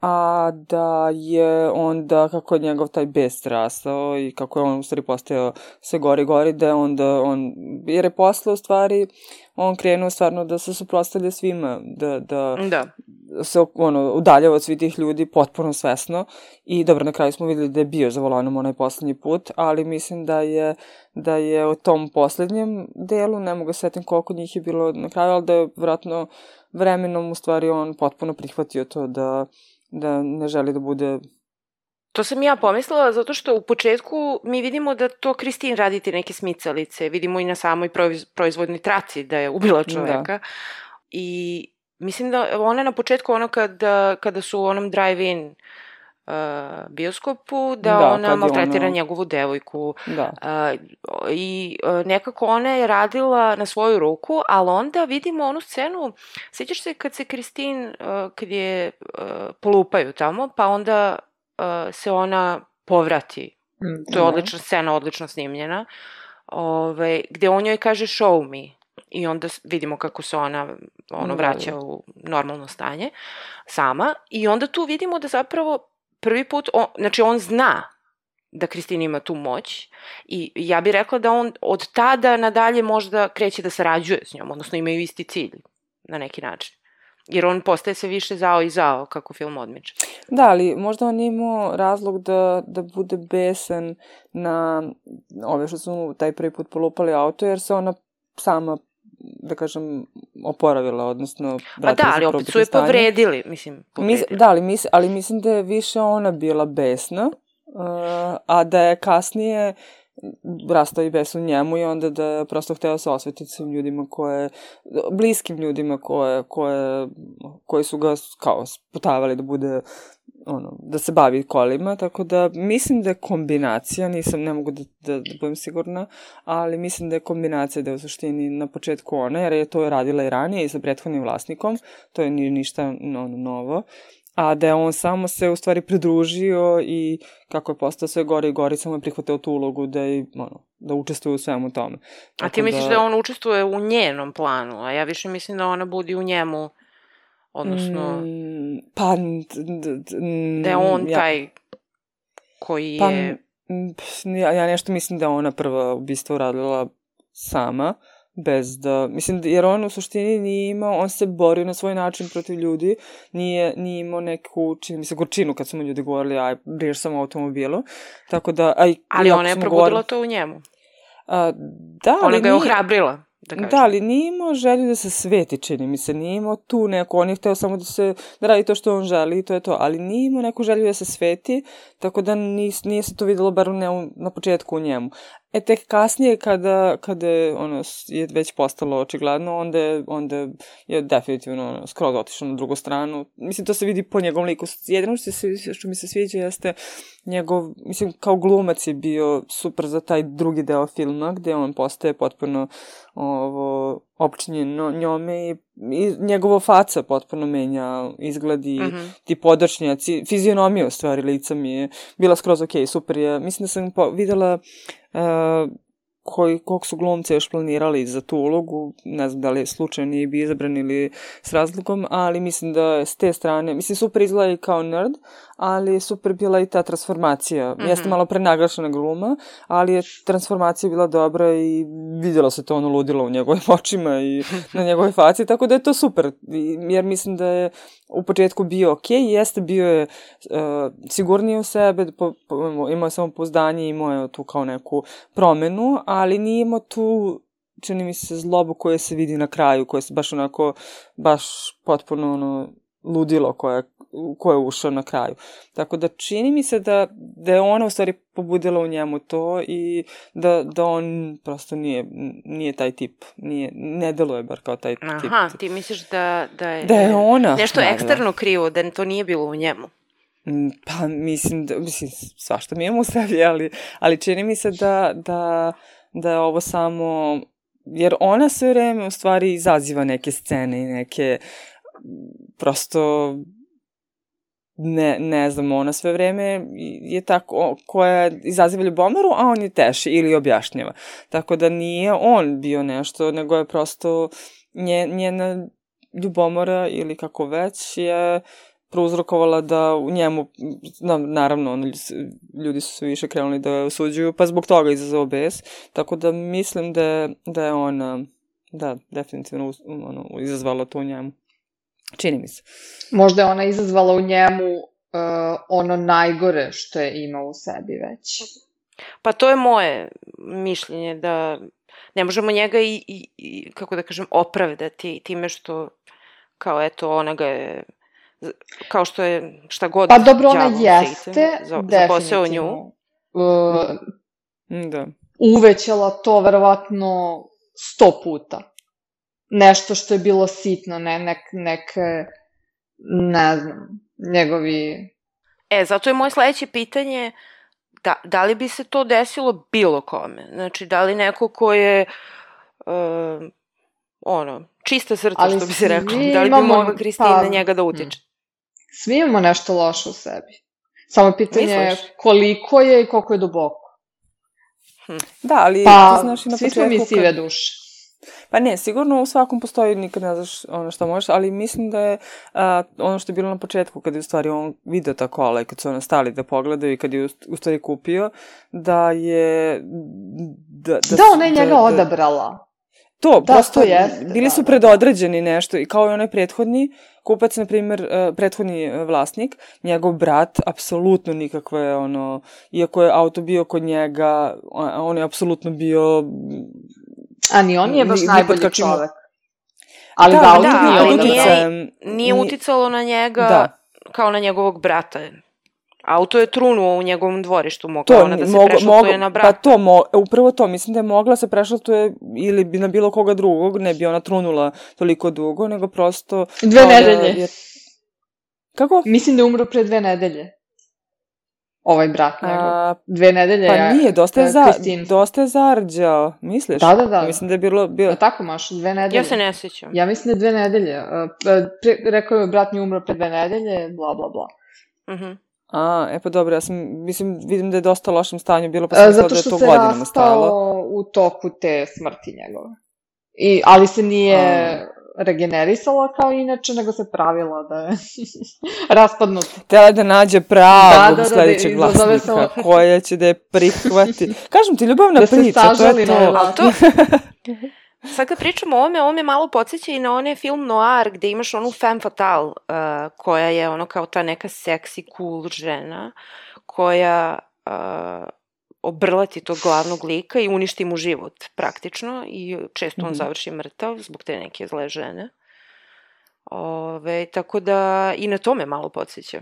a da je onda, kako je njegov taj best rastao i kako je on u stvari postao sve gori gori, da je onda on, jer je posle u stvari, on krenuo stvarno da se suprostavlja svima, da, da, Da. se ono, udaljava od svih tih ljudi potpuno svesno i dobro, na kraju smo videli da je bio za volanom onaj poslednji put, ali mislim da je, da je u tom poslednjem delu, ne mogu setim koliko njih je bilo na kraju, ali da je vratno vremenom u stvari on potpuno prihvatio to da, da ne želi da bude To sam ja pomislila zato što u početku mi vidimo da to Kristin radi te neke smicalice, vidimo i na samoj proiz, proizvodnoj traci da je ubila čoveka. I mislim da ona na početku ono kada, kada su u onom drive-in uh, bioskopu, da, Da, ona maltretira ono- njegovu devojku. Da. Uh, I uh, nekako ona je radila na svoju ruku, ali onda vidimo onu scenu, sjećaš se kad se Kristin, uh, kad je uh, polupaju tamo, pa onda uh, se ona povrati. To je Da. odlična scena, odlično snimljena. Ove, gde on njoj kaže show me. I onda vidimo kako se ona ono, Da, vraća da. u normalno stanje sama. I onda tu vidimo da zapravo prvi put, on, znači on zna da Kristina ima tu moć i ja bih rekla da on od tada nadalje možda kreće da sarađuje s njom, odnosno imaju isti cilj na neki način. Jer on postaje sve više zao i zao kako film odmiče. Da, ali možda on imao razlog da, da bude besan na ove što su taj prvi put polupali auto, jer se ona sama da kažem, oporavila, odnosno Pa da, ali opet su je stanje. povredili, mislim, Mis, povredili. da, ali, mis, ali mislim da je više ona bila besna, uh, a da je kasnije rastao i bes u njemu i onda da je prosto hteo se osvetiti svim ljudima koje, bliskim ljudima koje, koje, koji su ga kao sputavali da bude ono, da se bavi kolima, tako da mislim da je kombinacija, nisam, ne mogu da, da, da budem sigurna, ali mislim da je kombinacija da je u suštini na početku ona, jer je to radila i ranije i sa prethodnim vlasnikom, to je ni, ništa ono, novo, a da je on samo se u stvari pridružio i kako je postao sve gore i gore, samo je prihvatio tu ulogu da, je, ono, da učestvuje u svemu tome. A ti misliš da... on učestvuje u njenom planu, a ja više mislim da ona budi u njemu, odnosno Mm, pa... da je on ja, taj koji Pa, je... ja, ja nešto mislim da je ona prva ubistvo uradila sama, bez da, mislim, da- jer on u suštini nije imao, on se borio na svoj način protiv ljudi, nije, nije imao neku, čini mi se, gorčinu kad su mu ljudi govorili, aj, briješ samo o automobilu, tako da, aj, Ali ona je probudila govorili- to u njemu. A, da, ali Ona ga je ohrabrila, da kažem. Da, ali nije imao želju da se sveti, čini mi se. Nije imao tu neku, on je hteo samo da se, da radi to što on želi i to je to. Ali nije imao neku želju da se sveti, tako da nis, nije se to videlo bar ne, na početku u njemu. E, tek kasnije kada, kada je, ono, je već postalo očigledno, onda je, onda je definitivno ono, skroz otišao na drugu stranu. Mislim, to se vidi po njegovom liku. Jedino što, se, što mi se sviđa jeste njegov, mislim, kao glumac je bio super za taj drugi deo filma, gde on postaje potpuno ovo, opčinjen njome i, i njegova faca potpuno menja izgled i Mhm. ti podačnjaci, fizionomija u stvari lica mi je bila skroz ok, super je. Mislim da sam po, videla 呃 koji, kog su glumce još planirali za tu ulogu, ne znam da li je slučajno nije bi izabran ili s razlogom, ali mislim da s te strane, mislim super izgleda i kao nerd, ali je super bila i ta transformacija. Mm -hmm. Jeste malo prenaglašena gluma, ali je transformacija bila dobra i vidjelo se to ono ludilo u njegovim očima i na njegove faci, tako da je to super, jer mislim da je u početku bio ok, jeste bio je uh, sigurniji u sebe, po, po, imao je samopouzdanje, imao je tu kao neku promenu, ali nije imao tu čini mi se zlobu koja se vidi na kraju, koja se baš onako, baš potpuno ono, ludilo koje, koje je ušao na kraju. Tako da čini mi se da, da je ona u stvari pobudila u njemu to i da, da on prosto nije, nije taj tip, nije, ne deluje bar kao taj tip. Aha, ti misliš da, da je... Da je ona Nešto radila. eksterno krivo, da to nije bilo u njemu. Mm, Pa mislim da, mislim, svašta mi imamo u sebi, ali, ali čini mi se da, da, da je ovo samo, jer ona sve vreme u stvari izaziva neke scene i neke, prosto, ne, ne znam, ona sve vreme je tako, koja izaziva ljubomoru, a on je teši ili objašnjava. Tako da nije on bio nešto, nego je prosto nje, njena ljubomora ili kako već je prouzrokovala da u njemu, na, naravno, ono, ljudi su se više krenuli da osuđuju, pa zbog toga izazvao bes. Tako da mislim da, je- da je ona, da, definitivno ono, izazvala to u njemu. Čini mi se. Možda je ona izazvala u njemu uh, ono najgore što je imao u sebi već. Pa to je moje mišljenje da ne možemo njega i, i, i kako da kažem, opravdati time što kao eto ona ga je kao što je šta god Pa dobro, ona jeste za, zaposeo nju. uh, Da. uvećala to verovatno sto puta. Nešto što je bilo sitno, ne nek, neke, ne znam, njegovi E, zato je moje sledeće pitanje, da, da li bi se to desilo bilo kome? Znači, da li neko ko je, uh, ono, čista srca, Ali što bi se reklo, da li bi mogla Kristina pa, na njega da utiče? Svi imamo nešto loše u sebi. Samo pitanje je koliko je i koliko je duboko. Da, ali Pa, ti znaš i na svi smo mi kad- sive duše. Pa ne, sigurno u svakom postoji, nikad ne znaš ono što možeš, ali mislim da je a, ono što je bilo na početku, kad je u stvari on video ta kola i kad su ono stali da pogledaju i kad je u, u stvari kupio, da je... Da, Da, su- ona je njega da- odabrala. To, Da, prosto, to jeste, bili da, su da, predodređeni nešto i kao i onaj prethodni kupac, na primjer, eh, prethodni eh, vlasnik, njegov brat, apsolutno nikakve, ono, iako je auto bio kod njega, on, je apsolutno bio A ni on nije baš Ni- najbolji čovek. Ali da, da, da, ali nije- uticajem, Nije ni- uticalo na njega Da. kao na njegovog brata. Auto je trunuo u njegovom dvorištu, mogla To, ona da se mogo- prešaltuje mogo- na Pa brata. to, mo, upravo to, mislim da je mogla se prešaltuje ili bi na bilo koga drugog, ne bi ona trunula toliko dugo, nego prosto... Dve da nedelje. je- Kako? Mislim da je umro pre dve nedelje. Ovaj brat njegov. A, Dve nedelje pa je... nije, dosta je, e, za, Kristin. dosta je zarđao, misliš? Da, da, da. Mislim da je bilo... bilo Je tako, Maš, dve nedelje. Ja se ne sećam. Ja mislim da je dve nedelje. E, Pre, rekao je brat mi umro pre dve nedelje, bla, bla, bla. Mhm. A, e pa dobro, ja sam, mislim, vidim da je dosta lošem stanju bilo, pa E, sam mislila Zato da je što to se godinama stajalo. rastao u toku te smrti njegove. I, ali se nije A. regenerisala kao inače, nego se pravila da je raspadnuta. Htela da nađe pravog Da, da, da, da sledećeg izazove vlasnika se- koja će da je prihvati. Kažem ti, ljubavna Da se priča, to je to. Ali to... Sad kad pričamo o ome, ovo me malo podsjeća i na onaj film Noir gde imaš onu femme fatale uh, koja je ono kao ta neka seksi, cool žena koja uh, obrlati tog glavnog lika i uništi mu život praktično i često on Mhm. završi mrtav zbog te neke zle žene. Ove, tako da i na to me malo podsjeća.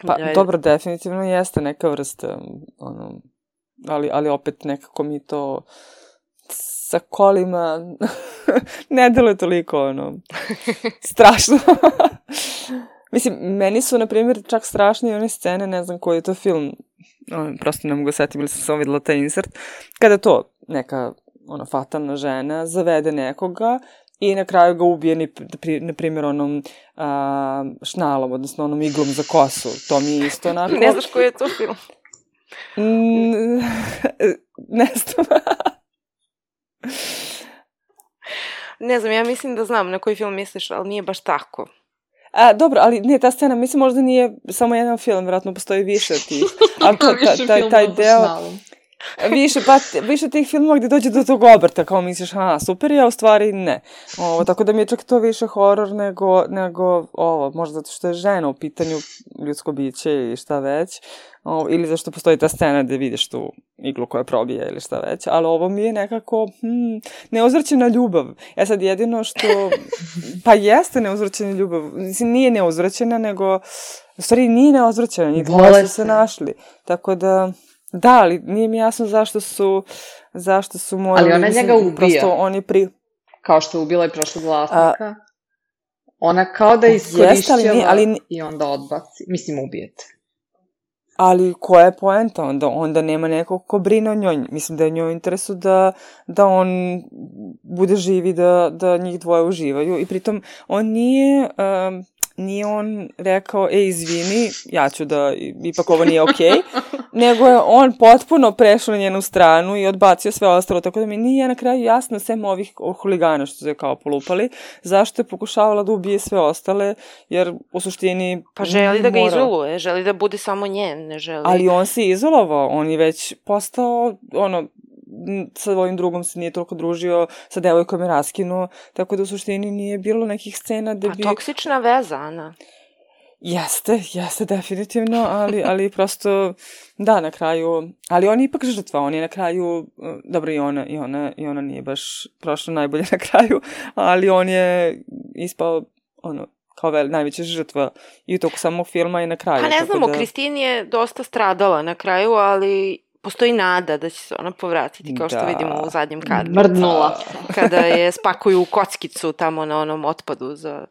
Pa Da je- dobro, definitivno jeste neka vrsta, ono, ali, ali opet nekako mi to sa kolima ne deluje toliko, ono, strašno. Mislim, meni su, na primjer, čak strašne i one scene, ne znam koji je to film, ono, prosto ne mogu setiti, ili sam samo videla taj insert, kada to neka, ono, fatalna žena zavede nekoga i na kraju ga ubije, ni, pri- na primjer, onom a, šnalom, odnosno onom iglom za kosu. To mi je isto onako... Ne znaš koji je to film? Mm, ne znam. Ne znam, ja mislim da znam na koji film misliš, ali nije baš tako. A, dobro, ali ne, ta scena, mislim, možda nije samo jedan film, vjerojatno postoji više od tih. Ali to, ta, taj, taj deo, više, pa, više tih filmova gde dođe do tog obrta, kao misliš, a, super je, a u stvari ne. Ovo, tako da mi je čak to više horor nego, nego ovo, možda zato što je žena u pitanju ljudsko biće ili šta već, ovo, ili zašto postoji ta scena gde vidiš tu iglu koja probije ili šta već, ali ovo mi je nekako hmm, neuzvrćena ljubav. E sad jedino što, pa jeste neuzvrćena ljubav, mislim nije neuzvrćena, nego, u stvari nije neuzvrćena, njih se. našli. Tako da, da, ali nije mi jasno zašto su, zašto su morali... ona mislim, njega ubija. Prosto on je pri... Kao što je ubila i prošlog vlasnika. Ona kao da ali iskorišćava nije- ali ni- i onda odbaci. Mislim, ubijete. Ali koja je poenta onda? Onda nema nekog ko brine o njoj. Mislim da je njoj interesu da, da on bude živi, da, da njih dvoje uživaju. I pritom on nije... Um, nije on rekao, e, izvini, ja ću da, ipak ovo nije okej, nego je on potpuno prešao na njenu stranu i odbacio sve ostalo, tako da mi nije na kraju jasno, sem ovih huligana što su je kao polupali, zašto je pokušavala da ubije sve ostale, jer u suštini... Pa želi da ga mora- izoluje, želi da bude samo njen, ne želi... Ali on se izolovao, on je već postao, ono, sa ovim drugom se nije toliko družio, sa devojkom je raskinuo, tako da u suštini nije bilo nekih scena da bi... toksična veza, Ana. Jeste, jeste definitivno, ali, ali prosto, da, na kraju, ali on je ipak žrtva, on je na kraju, uh, dobro i ona, i ona, i ona nije baš prošla najbolje na kraju, ali on je ispao, ono, kao vel, najveća žrtva i u toku samog filma i na kraju. Pa ne znamo, da... Kristin je dosta stradala na kraju, ali postoji nada da će se ona povratiti, kao što Da. vidimo u zadnjem kadru. Mrdnula. Kada je spakuju u kockicu tamo na onom otpadu za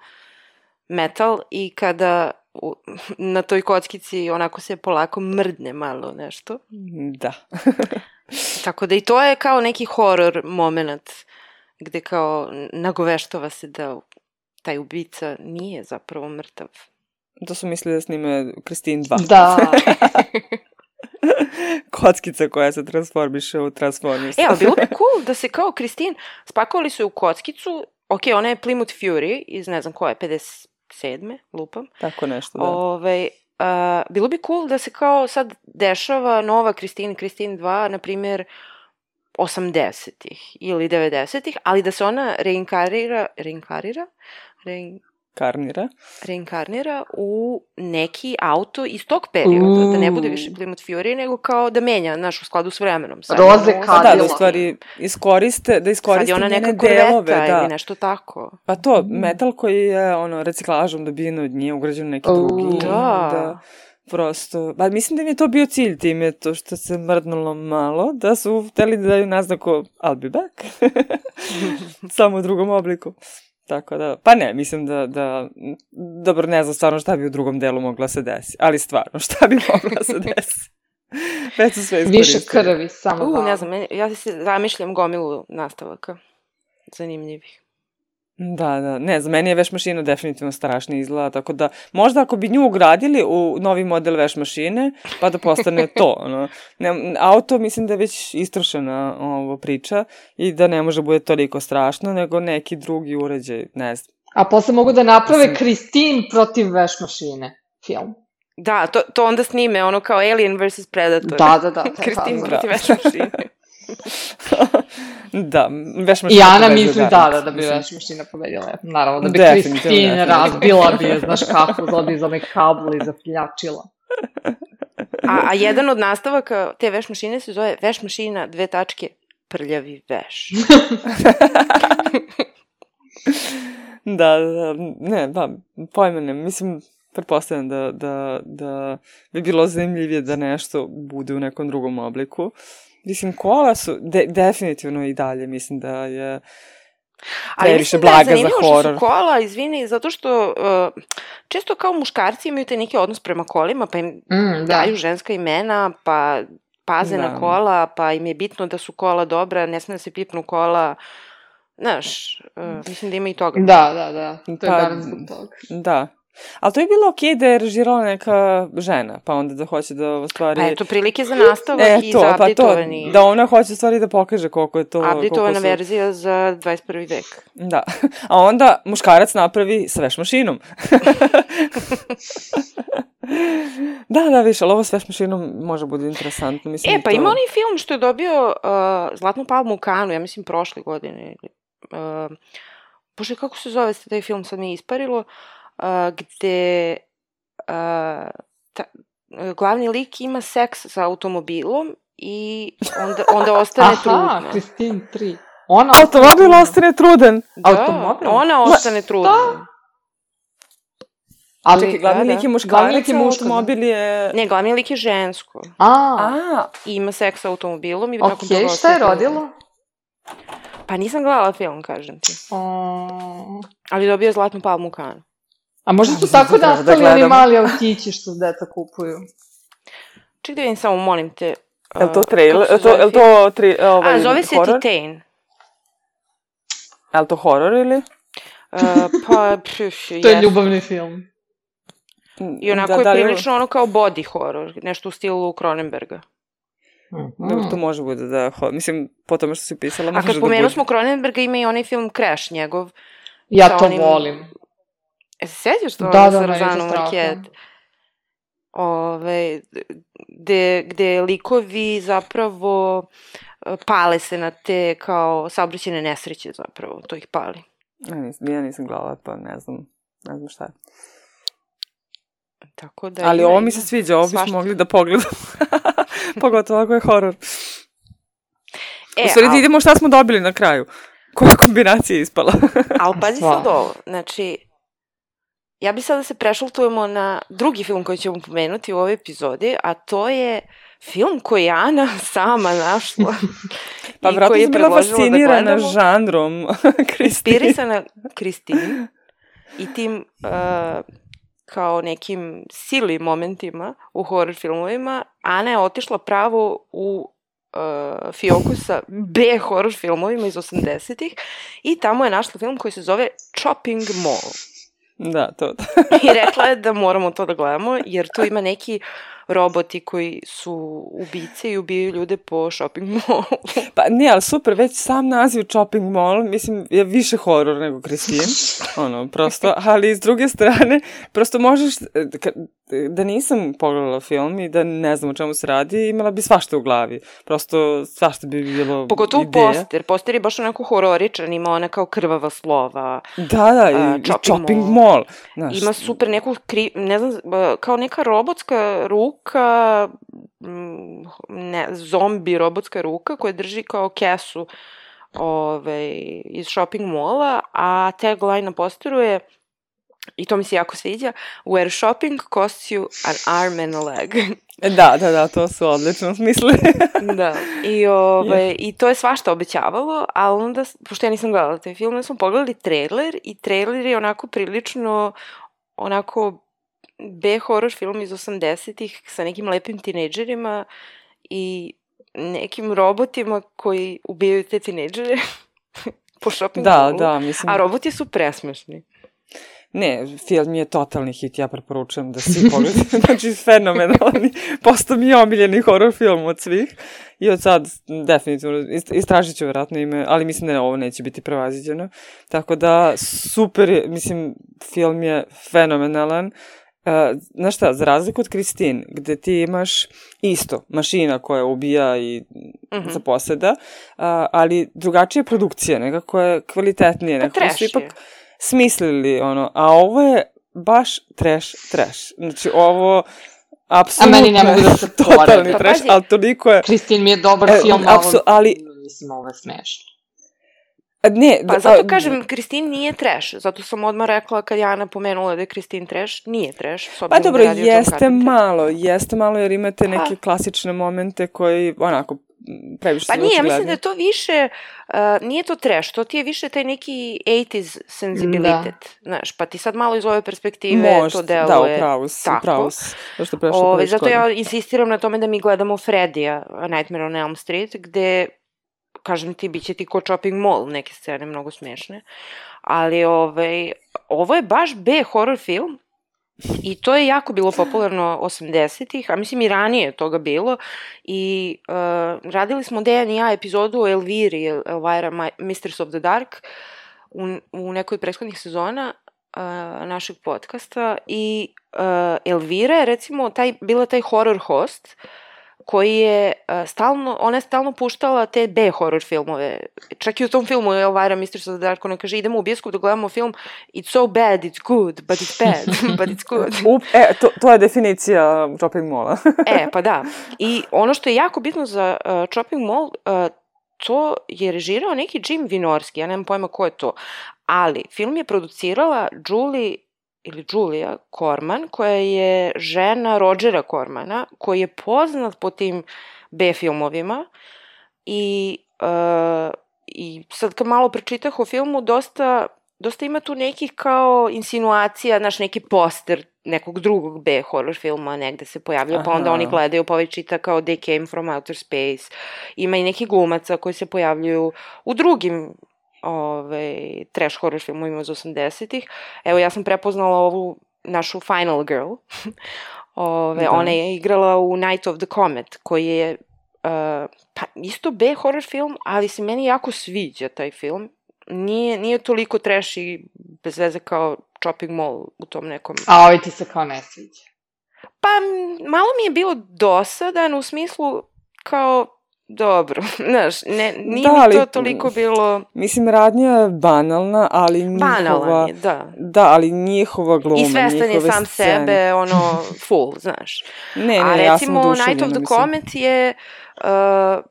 metal i kada u, na toj kockici onako se polako mrdne malo nešto. Da. Tako da i to je kao neki horor moment gde kao nagoveštava se da taj ubica nije zapravo mrtav. To su mislili da snime Kristin 2. Da. Kockica koja se transformiše u Transformers. Evo, bilo bi cool da se kao Kristin spakovali su u kockicu, ok, ona je Plymouth Fury iz ne znam koje, 57. lupam. Tako nešto, da. Ove, a, bilo bi cool da se kao sad dešava nova Kristin, Kristin 2, na primjer, 80-ih ili 90-ih, ali da se ona reinkarira, reinkarira? Rein, Karnira. reinkarnira u neki auto iz tog perioda, da ne bude više Plymouth Fury, nego kao da menja, znaš, u skladu s vremenom. Sad Roze Pa da, da Kadila. u stvari iskoriste, da Sad iskoriste je ona neka delove, korveta da. ili nešto tako. Pa to, metal koji je ono, reciklažom dobijen od nje, ugrađen neki U, drugi. da. da. Prosto, ba, mislim da mi je to bio cilj time, to što se mrdnulo malo, da su hteli da daju naznaku I'll be back. Samo u drugom obliku. Tako da, pa ne, mislim da, da, dobro, ne znam stvarno šta bi u drugom delu mogla se desi, ali stvarno, šta bi mogla se desi? Već su sve Više iskoristili. krvi, samo U, ne znam, ja se zamišljam gomilu nastavaka. Zanimljivih. Da, da, ne, za meni je veš mašina definitivno strašna izgleda, tako da možda ako bi nju ugradili u novi model veš mašine, pa da postane to, ono. Ne, auto mislim da je već istrošena ovo priča i da ne može bude toliko strašno, nego neki drugi uređaj, ne znam. A posle mogu da naprave Mislim- Kristin protiv veš mašine. Film. Da, to, to onda snime, ono kao Alien vs. Predator. Da, da, da. Kristin fazon. protiv veš mašine. da, veš I mašina Ana pobeđuje misli da, garant, da, da bi mislim. veš mašina pobedila. Naravno, da bi Definitivno, Kristin definitivno. razbila bi je, znaš kako, zodi iz onaj kabel i zapljačila. A, a jedan od nastavaka te veš mašine se zove veš mašina, dve tačke, prljavi veš. Da, da, da, ne, da, pojma ne, mislim, pretpostavljam da, da, da bi bilo zanimljivije da nešto bude u nekom drugom obliku. Mislim, kola su de, definitivno i dalje, mislim da je Ali previše mislim da je blaga za horor. su kola, izvini, zato što uh, često kao muškarci imaju te neki odnos prema kolima, pa im Mm, da. daju ženska imena, pa paze na Da. kola, pa im je bitno da su kola dobra, ne sme da se pipnu kola. Znaš, uh, mislim da ima i toga. Da, da, da. To je Pa, garant zbog toga. Da. Ali to je bilo okej da je režirala neka žena, pa onda da hoće da u stvari... Pa eto, prilike za nastavak E, i to, za pa to, da ona hoće u stvari da pokaže koliko je to... koliko su- verzija za 21. vek. Da. A onda muškarac napravi sa veš mašinom. da, da, više, ali ovo s veš mašinom može bude interesantno. Mislim, E, pa to... ima onaj film što je dobio uh, Zlatnu palmu u Kanu, ja mislim prošle godine. Uh, bože, kako se zove taj film, sad mi je isparilo, uh, gde uh, ta, glavni lik ima seks sa automobilom i onda, onda ostane Aha, trudna. Kristin 3. Ona Automobil ostane trudan. Da, automobil? ona ostane trudna. Ali, Čekaj, glavni da, lik je da. muškarac, Glavni lik je muško, da. automobil je... Ne, glavni lik je žensko. A, A, I ima seks sa automobilom i toga šta je rodilo? Pa nisam gledala film, kažem ti. O, Ali dobio je Zlatnu palmu u Kanu. A možda su da tako treba da nastali oni gledamo. mali autići što deca kupuju. Ček da vidim samo, molim te. je li to uh, trailer? Je to, je to tri, ovaj, A, zove se horor? Titan. Je li to horor ili? Uh, pa, pš, To je ljubavni film. I onako da, je da li- prilično ono kao body horror, nešto u stilu Cronenberga. Dobro, to može bude da... Ho, mislim, po tome što si pisala, A može kad da pomenu bude. smo Cronenberga, ima i onaj film Crash njegov. Ja to onim- volim. E, se sećaš to? Da, ono da, sa je to Rozanom strašno. Marquette? Ove, gde, gde likovi zapravo uh, pale se na te kao saobraćene nesreće zapravo, to ih pali. Ja nisam, ja nisam gledala, pa ne znam, ne znam šta je. Tako da Ali ovo mi se sviđa, ovo bismo mogli da pogledamo. Pogotovo ako je horor. E, U stvari, al- da idemo šta smo dobili na kraju. Koja kombinacija je ispala? Ali pazi sad ovo, znači, ja bi sad da se prešaltujemo na drugi film koji ćemo pomenuti u ovoj epizodi, a to je film koji je Ana sama našla. Pa i koji je bila da fascinirana gledamo. žanrom. Inspirisana Kristin i tim uh, kao nekim sili momentima u horror filmovima, Ana je otišla pravo u uh, fioku sa B horror filmovima iz 80-ih i tamo je našla film koji se zove Chopping Mall. Da, to. I rekla je da moramo to da gledamo, jer tu ima neki roboti koji su ubice i ubijaju ljude po shopping mallu. Pa ne, ali super, već sam naziv shopping mall, mislim, je više horor nego Kristin, ono, prosto, ali s druge strane, prosto možeš, da nisam pogledala film i da ne znam o čemu se radi, imala bi svašta u glavi. Prosto svašta bi bilo Pogotovo ideja. poster. Poster je baš onako hororičan, ima ona kao krvava slova. Da, da, i, A, i shopping mall. mall. Znaš, Ima super neku, kri, ne znam, kao neka robotska ruka, mm, ne, zombi robotska ruka koja drži kao kesu ove, iz shopping mola, a tagline na posteru je i to mi se jako sviđa, where shopping costs you an arm and a leg. Da, da, da, to su odlično smislili. da, i, ove, i to je svašta obećavalo, ali onda, pošto ja nisam gledala taj film, onda smo pogledali trailer i trailer je onako prilično onako B horror film iz 80-ih sa nekim lepim tinejdžerima i nekim robotima koji ubijaju te tinejdžere po shopping da, mallu. da, mislim... A roboti su presmešni. Ne, film je totalni hit, ja preporučujem da svi pogledate. znači, fenomenalni. Posto mi je omiljeni horror film od svih. I od sad, definitivno, ist- istražit ću vjerojatno ime, ali mislim da ovo neće biti prevaziđeno. Tako da, super je, mislim, film je fenomenalan. Uh, znaš šta, za razliku od Kristin, gde ti imaš isto, mašina koja ubija i mm -hmm. zaposeda, uh, ali drugačija produkcija, nekako je kvalitetnije, Pa nekako trash su je. ipak smislili ono, a ovo je baš trash, trash. Znači ovo apsolutno A meni ne mogu da se totalni porede. Pa trash, ali toliko je Kristin mi je dobar E, film, apsu- ali... Mislim, ovo je smešno. Ne, Pa da- zato a, kažem, Kristin nije trash. Zato sam odmah rekla kad je Ana pomenula da je Kristin trash, nije trash. Pa obzirom dobro, da jeste malo, jeste malo jer imate neke Pa. klasične momente koji onako previše Pa nije, ja mislim da je to više, uh, nije to trash, to ti je više taj neki 80s senzibilitet, znaš, pa ti sad malo iz ove perspektive Možda, to deluje. da, upravo si, tako. upravo si. Ove, previše zato ja insistiram na tome da mi gledamo Fredija, A Nightmare on Elm Street, gde, kažem ti, bit će ti ko Chopping Mall, neke scene mnogo smešne, ali ovaj, ovo je baš B horror film, I to je jako bilo popularno 80-ih, a mislim i ranije je toga bilo. I uh, radili smo Dejan i ja epizodu o Elviri, Elvira Ma- Mistress of the Dark, u, u nekoj prethodnih sezona uh, našeg podcasta. I uh, Elvira je recimo taj, bila taj horror host koji je uh, stalno, ona je stalno puštala te B horror filmove. Čak i u tom filmu Elvira Mistress of the Dark, ona kaže idemo u bioskop da gledamo film It's so bad, it's good, but it's bad, but it's good. Up, e, to, to je definicija shopping mola. E, pa da. I ono što je jako bitno za uh, Chopping Mall, uh, to je režirao neki Jim Vinorski, ja nemam pojma ko je to, ali film je producirala Julie ili Julia Corman, koja je žena Rodgera Cormana, koji je poznat po tim B filmovima i, uh, i sad kad malo pročitah o filmu, dosta, dosta ima tu nekih kao insinuacija, znaš, neki poster nekog drugog B horror filma negde se pojavljaju, pa onda oni gledaju, pa ovaj čita kao They Came From Outer Space. Ima i neki glumaca koji se pojavljuju u drugim ove, trash horror filmovima iz 80-ih. Evo, ja sam prepoznala ovu našu Final Girl. Ove, Da. Ona je igrala u Night of the Comet, koji je uh, pa isto B horror film, ali se meni jako sviđa taj film. Nije, nije toliko trash i bez veze kao Chopping Mall u tom nekom A ovaj ti se kao ne sviđa. Pa, malo mi je bilo dosadan u smislu kao, dobro, znaš, ne, nije Da, mi ali- to toliko bilo Mislim, radnja je banalna, ali njihova... banalan je, da. Da, ali njihova gluma, I svestan je sam scene. sebe, ono, full, znaš. Ne, ne, A ja sam recimo Night of the mislim. Comet je uh,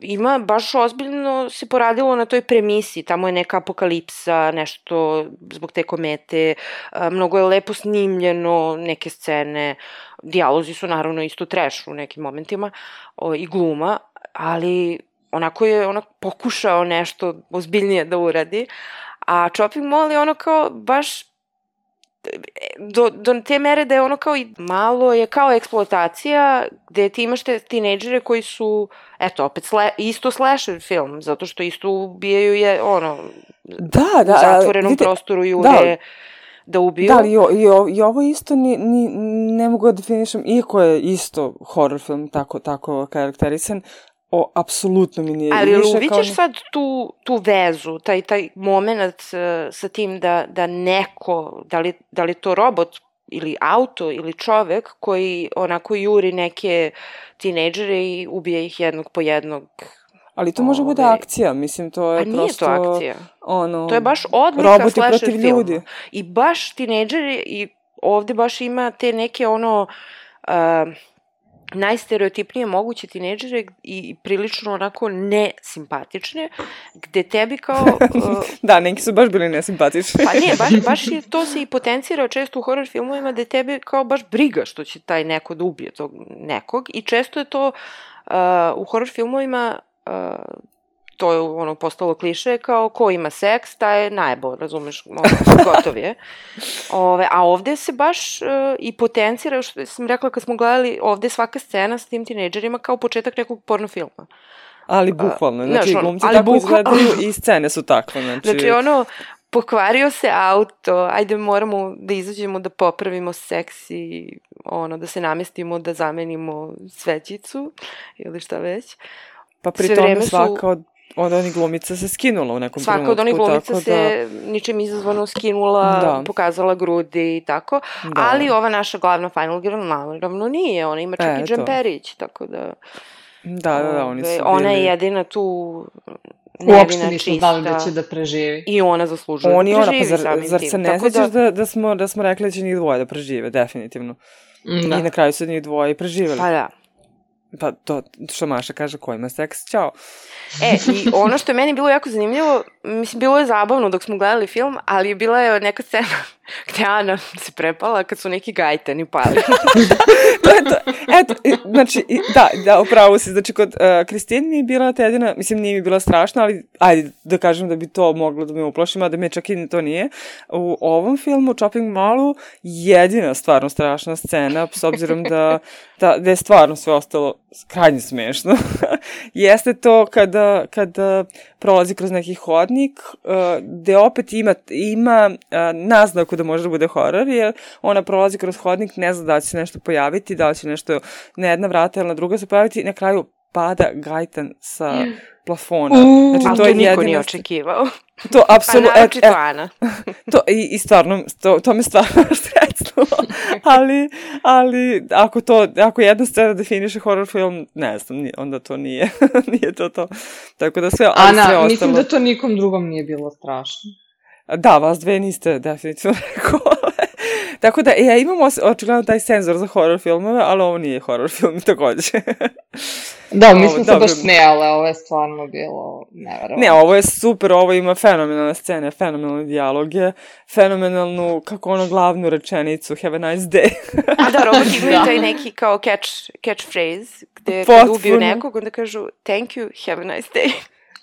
ima baš ozbiljno se poradilo na toj premisi, tamo je neka apokalipsa, nešto zbog te komete, uh, mnogo je lepo snimljeno, neke scene, dijalozi su naravno isto trash u nekim momentima o, i gluma, ali onako je onak pokušao nešto ozbiljnije da uradi, a Chopping Mall je ono kao baš do, do te mere da je ono kao i malo je kao eksploatacija gde ti imaš te tinejdžere koji su, eto, opet sle, isto slasher film, zato što isto ubijaju je, ono, Da, da. u zatvorenom vidite, prostoru ljude da. da ubiju. Da, i, o- i, o- i ovo isto ni, ni, ne mogu da definišem, iako je isto horror film tako, tako karakterisan, o, apsolutno mi nije Ali više kao sad tu, tu vezu, taj, taj moment uh, sa tim da, da neko, da li, da li to robot ili auto ili čovek koji onako juri neke tinejdžere i ubije ih jednog po jednog. Ali to može bude Ovaj, akcija, mislim, to je A nije prosto... to akcija. Ono, To je baš odlika roboti slasher protiv filma. ljudi. I baš tinejdžeri i ovde baš ima te neke ono uh, najstereotipnije moguće tinejdžere i prilično onako nesimpatične, gde tebi kao... Uh, Da, neki su baš bili nesimpatični. pa ne, baš, baš je, to se i potencira često u horror filmovima da tebi kao baš briga što će taj neko da ubije tog nekog i često je to uh, u horror filmovima uh, to je ono postalo kliše kao ko ima seks, taj je najbo, razumeš, ono, gotov je. Ove, a ovde se baš uh, i potencira, što sam rekla kad smo gledali, ovde svaka scena s tim tinejdžerima kao početak nekog porno filma. Ali bukvalno, znaš, znači ono, glumci tako bukval- izgledaju i scene su takve, znači... Znači, ono, pokvario se auto, ajde moramo da izađemo da popravimo seksi, ono, da se namestimo, da zamenimo svećicu ili šta već. pa pri tome svaka od, od onih glumica se skinula u nekom Svaka trenutku. od onih glumica se ničim izazvano skinula, Da. pokazala grudi i tako, Da. ali ova naša glavna Final Girl naravno nije, ona ima čak E, i džemperić, tako da... Da, da, da, oni su Ona je bili- jedina tu Uopšte nevina, nismo čista. znali da će da preživi. I ona zaslužuje On i da ona, pa preživi zar, samim zar se ne Tako sećaš da... da, smo, da smo rekli da će njih dvoje da prežive, definitivno. Da. I na kraju su njih dvoje i preživeli. Pa da. Pa to što Maša kaže, ko ima seks, ćao. E, i ono što je meni bilo jako zanimljivo, mislim, bilo je zabavno dok smo gledali film, ali je bila je neka scena gde Ana se prepala kad su neki gajtani pali. to je to. Eto, znači, da, da, upravo si. Znači, kod uh, Kristin mi je bila ta jedina, mislim, nije mi bila strašna, ali ajde da kažem da bi to moglo da me uplaši, mada me čak i to nije. U ovom filmu, Chopping Mallu, jedina stvarno strašna scena, s obzirom da, da, da je stvarno sve ostalo krajnje smešno, jeste to kada, kada prolazi kroz neki hodnik, uh, gde opet ima, ima uh, naznaku da može da bude horor, jer ona prolazi kroz hodnik, ne zna da li će se nešto pojaviti, da li će nešto na jedna vrata ili na druga se pojaviti, i na kraju pada gajtan sa plafona. Uuu. Znači, to to je niko jedina nije očekivao. To, Pa apsolutno, naročito Ana. to, i, i stvarno, to, to me stvarno stresnulo, ali, ali ako to, ako jedna scena definiše horror film, ne znam, onda to nije, nije to to. Tako da sve, ali sve Ana, ostalo. mislim da to nikom drugom nije bilo strašno. Da, vas dve niste definitivno rekao. Tako da, ja imamo os- očigledno taj senzor za horror filmove, ali ovo nije horror film takođe. Da, Ovo, mislim se baš smijale, ovo je stvarno bilo neverovatno. ne, ovo je super, ovo ima fenomenalne scene, fenomenalne dijaloge, fenomenalnu, kako ono, glavnu rečenicu, have a nice day. A da, roboti imaju Da. taj neki kao catch, catchphrase, gde kad Potpuno. ubiju nekog, onda kažu thank you, have a nice day.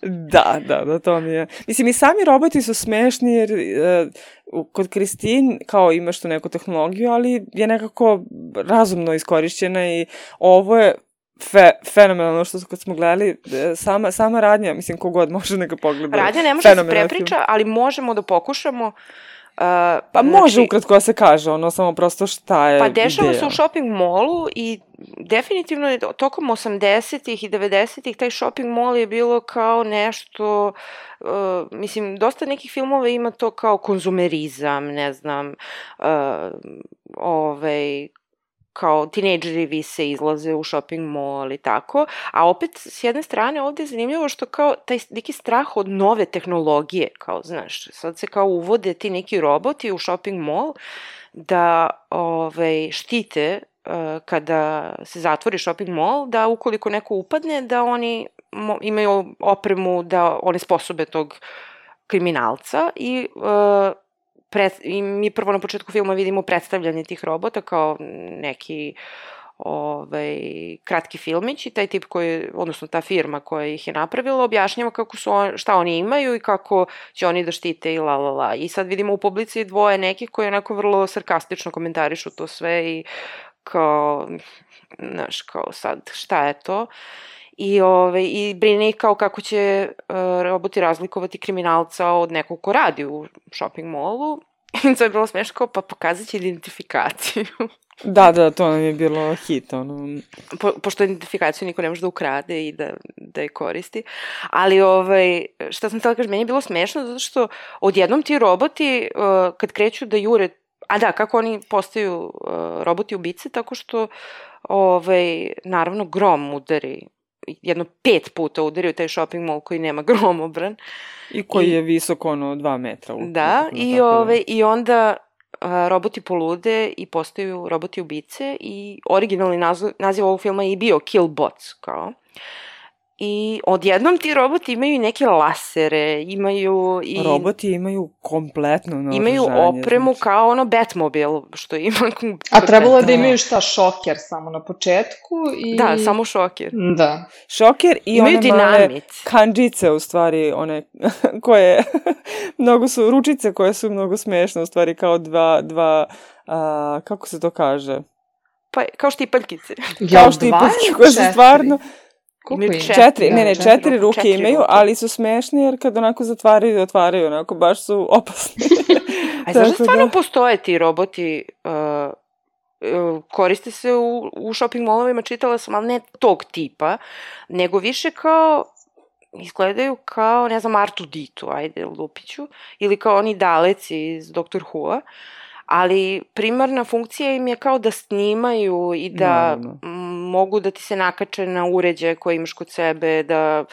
Da, da, da, to mi je. Mislim, i sami roboti su smešni jer e, u- kod Kristin kao imaš tu neku tehnologiju, ali je nekako razumno iskorišćena i ovo je fe, fenomenalno što su- kad smo gledali e, sama, sama radnja, mislim kogod može neka pogleda. Radnja ne može da se prepriča, ali možemo da pokušamo. Uh, Pa može ukratko da se kaže, ono, samo prosto šta je Pa dešava ideja. se u shopping molu i definitivno je tokom 80-ih i 90-ih taj shopping mall je bilo kao nešto, uh, mislim, dosta nekih filmova ima to kao konzumerizam, ne znam, uh, ovaj, kao tinejdžeri vise izlaze u shopping mall i tako, a opet s jedne strane ovde je zanimljivo što kao taj neki strah od nove tehnologije, kao znaš, sad se kao uvode ti neki roboti u shopping mall da ovaj, štite uh, kada se zatvori shopping mall, da ukoliko neko upadne, da oni imaju opremu da one sposobe tog kriminalca i uh, pred, i mi prvo na početku filma vidimo predstavljanje tih robota kao neki ovaj, kratki filmić i taj tip koji, odnosno ta firma koja ih je napravila, objašnjava kako su on, šta oni imaju i kako će oni da štite i la la la. I sad vidimo u publici dvoje nekih koji onako vrlo sarkastično komentarišu to sve i kao, znaš, kao sad, šta je to? I, ove, i brine ih kao kako će uh, roboti razlikovati kriminalca od nekog ko radi u shopping mallu. I to je bilo smešno kao, pa pokazat će identifikaciju. Da, da, to nam je bilo hit, ono. Po, pošto identifikaciju niko ne može da ukrade i da, da je koristi. Ali, ovaj, šta sam htela kažem, meni je bilo smešno zato što odjednom ti roboti, uh, kad kreću da jure, a da, kako oni postaju uh, roboti ubice, tako što, ovaj, naravno, grom udari jedno pet puta udari u taj shopping mall koji nema gromobran. I koji I, je visok ono dva metra. Da, i, ove, da. ovaj, i onda a, roboti polude i postaju roboti ubice i originalni naziv, naziv ovog filma je i bio Killbots, kao. I odjednom ti roboti imaju neke lasere, imaju i... Roboti imaju kompletno naoružanje. Imaju opremu znači. kao ono Batmobile, što ima... A trebalo je da imaju šta, šoker samo na početku i... Da, samo šoker. Da. Šoker i imaju one dinamit. male kanđice, u stvari, one koje... mnogo su, ručice koje su mnogo smešne, u stvari, kao dva, dva a, kako se to kaže? Pa, kao štipaljkice. Ja, kao štipaljkice koje su stvarno... Koliko četiri, četiri, ne, ne, četiri, četiri ruke četiri imaju, ruke. ali su smešni jer kad onako zatvaraju i otvaraju, onako baš su opasni. A znaš da stvarno da... postoje ti roboti, uh, uh, koriste se u, u shopping mallovima, čitala sam, ali ne tog tipa, nego više kao izgledaju kao, ne znam, Artu Ditu, ajde, Lupiću, ili kao oni daleci iz Dr. Who-a, ali primarna funkcija im je kao da snimaju i da no, no. Mogu da ti se nakače na uređaje koje imaš kod sebe, da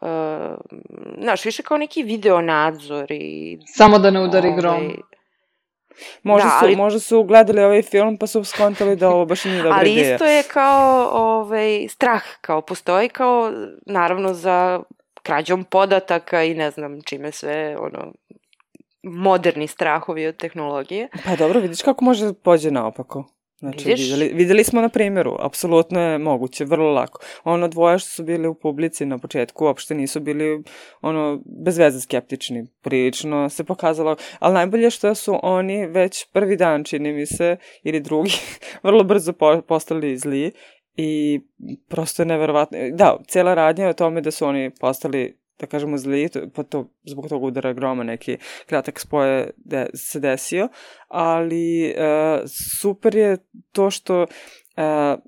Uh, znaš, više kao neki video nadzor i... Samo da ne udari ovaj, grom. Možda, da, ali, su, možda su gledali ovaj film pa su skontali da ovo baš nije dobra ali ideja. Ali isto je kao ovaj, strah, kao postoji kao naravno za krađom podataka i ne znam čime sve, ono, moderni strahovi od tehnologije. Pa dobro, vidiš kako može da pođe naopako. Znači, Vidiš? videli, videli smo na primjeru, apsolutno je moguće, vrlo lako. Ono dvoje što su bili u publici na početku uopšte nisu bili ono, bez veze skeptični, prilično se pokazalo, ali najbolje što su oni već prvi dan, čini mi se, ili drugi, vrlo brzo po, postali zli i prosto je neverovatno. Da, cijela radnja je o tome da su oni postali da kažemo zli, pa to, zbog toga udara groma neki kratak spoje de, se desio, ali uh, super je to što uh,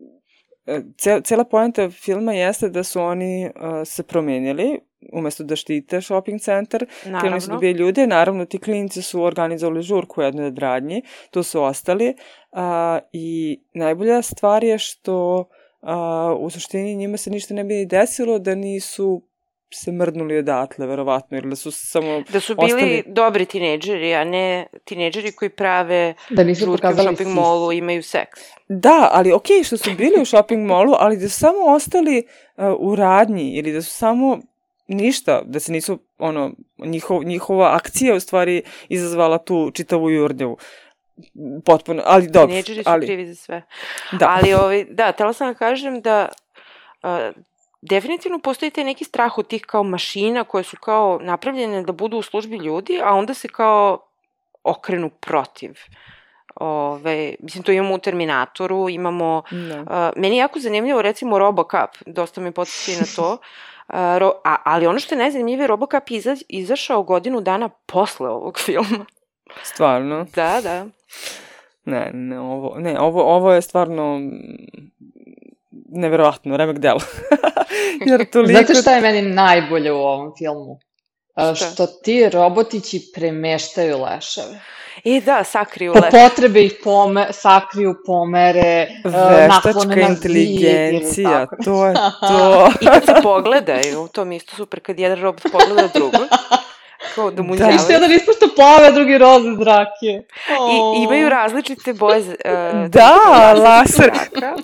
cela poenta filma jeste da su oni uh, se promenili, umesto da štite shopping centar, krenuli su da ljude, naravno ti klinici su organizovali žurku u jednoj od radnji, tu su ostali uh, i najbolja stvar je što uh, u suštini njima se ništa ne bi desilo da nisu se mrdnuli odatle, verovatno, ili da su samo Da su bili ostali... dobri tineđeri, a ne tineđeri koji prave da nisu žurke u shopping sis. mallu imaju seks. Da, ali okej okay, što su bili u shopping mallu, ali da su samo ostali uh, u radnji ili da su samo ništa, da se nisu, ono, njihov, njihova akcija u stvari izazvala tu čitavu jurnjevu potpuno, ali dobro. Tineđeri su ali... krivi za sve. Da. Ali, ovaj, da, tela sam da kažem da uh, definitivno postoji taj neki strah od tih kao mašina koje su kao napravljene da budu u službi ljudi, a onda se kao okrenu protiv. Ove, mislim, to imamo u Terminatoru, imamo... No. Uh, meni je jako zanimljivo, recimo, Robocop, dosta me podsjeća na to, uh, ro, a, ali ono što je najzanimljivije, Robocop iza, izašao godinu dana posle ovog filma. Stvarno? Da, da. Ne, ne, ovo, ne, ovo, ovo je stvarno neverovatno, remek delo. Jer toliko... Znate šta je meni najbolje u ovom filmu? Šta? Što ti robotići premeštaju leševe. I da, sakriju leševe. Po potrebe ih pome, sakriju, pomere, Veštačka inteligencija, to je to. I kad se pogledaju, to mi isto super, kad jedan robot pogleda drugog, Kao da mu da. Isto jedan ispušta plave, drugi roze zrake. Oh. I imaju različite boje. Uh, da, laser.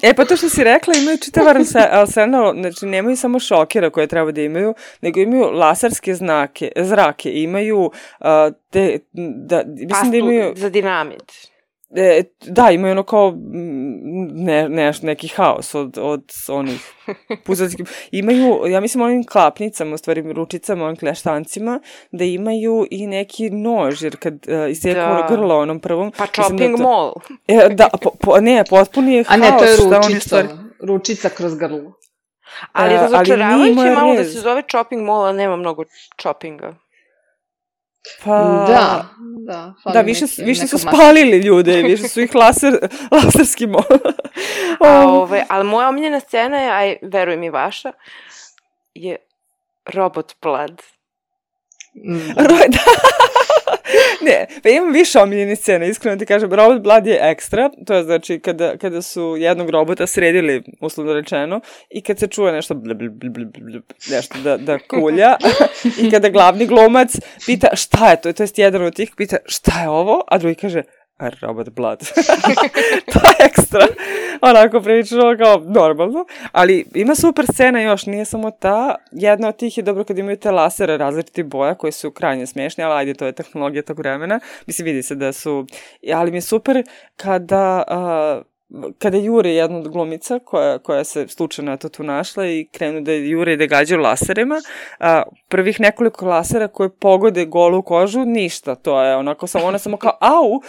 E pa to što si rekla, imaju čitav arsenal, znači nemaju samo šokera koje treba da imaju, nego imaju laserske znake, zrake, imaju uh, te, da, mislim Pastu da imaju... za dinamit. E, da, imaju ono kao mm, ne, ne, neki haos od, od onih puzačkih. Imaju, ja mislim, onim klapnicama, u stvari ručicama, onim kleštancima, da imaju i neki nož, jer kad uh, iseku da. grlo onom prvom... Pa chopping da mall. E, da, po, po, ne, potpuni je haos. A ne, to je ručica, stvari... ručica kroz grlo. Ali razočaravajuće malo da se zove chopping mall, a nema mnogo choppinga. Pa... Da, da. Da, više, neki, više su spalili ljude, više su ih laser, laserski a, ove, ali moja omiljena scena je, aj, verujem i vaša, je Robot Blood. Mm. Ro, da. Ne, pa imam više omiljene scene, iskreno ti kažem, Robot Blood je ekstra, to je znači kada, kada su jednog robota sredili, uslovno rečeno, i kad se čuje nešto bl, bl, bl, bl, bl, nešto da, da kulja, i kada glavni glumac pita šta je to, to jest jedan od tih pita šta je ovo, a drugi kaže, Robot Blood. to je ekstra. Onako prilično kao normalno. Ali ima super scena još, nije samo ta. Jedna od tih je dobro kad imaju te lasere različitih boja koji su krajnje smešni, ali ajde, to je tehnologija tog vremena. Mislim, vidi se da su... Ali mi je super kada uh, kada jure jedna od glumica koja, koja se slučajno eto tu našla i krenu da jure i da gađaju laserima, a, prvih nekoliko lasera koje pogode golu kožu, ništa, to je onako samo, ona samo kao au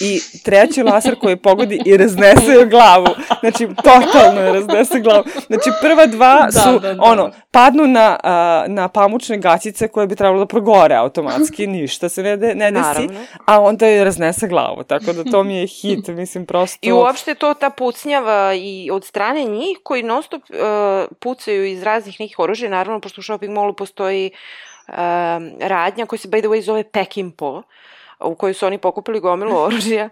i treći laser koji pogodi i raznese joj glavu, znači totalno je raznese glavu, znači prva dva da, su da, da, da. ono, padnu na, a, na pamučne gaćice koje bi trebalo da progore automatski, ništa se ne, de, ne desi, Naravno. a onda je raznese glavu, tako da to mi je hit, mislim prosto... I uopšte to ta pucnjava i od strane njih koji non stop uh, pucaju iz raznih nekih oružja, naravno pošto u shopping mallu postoji uh, radnja koja se by the way zove Pekimpo, u kojoj su oni pokupili gomilu oružja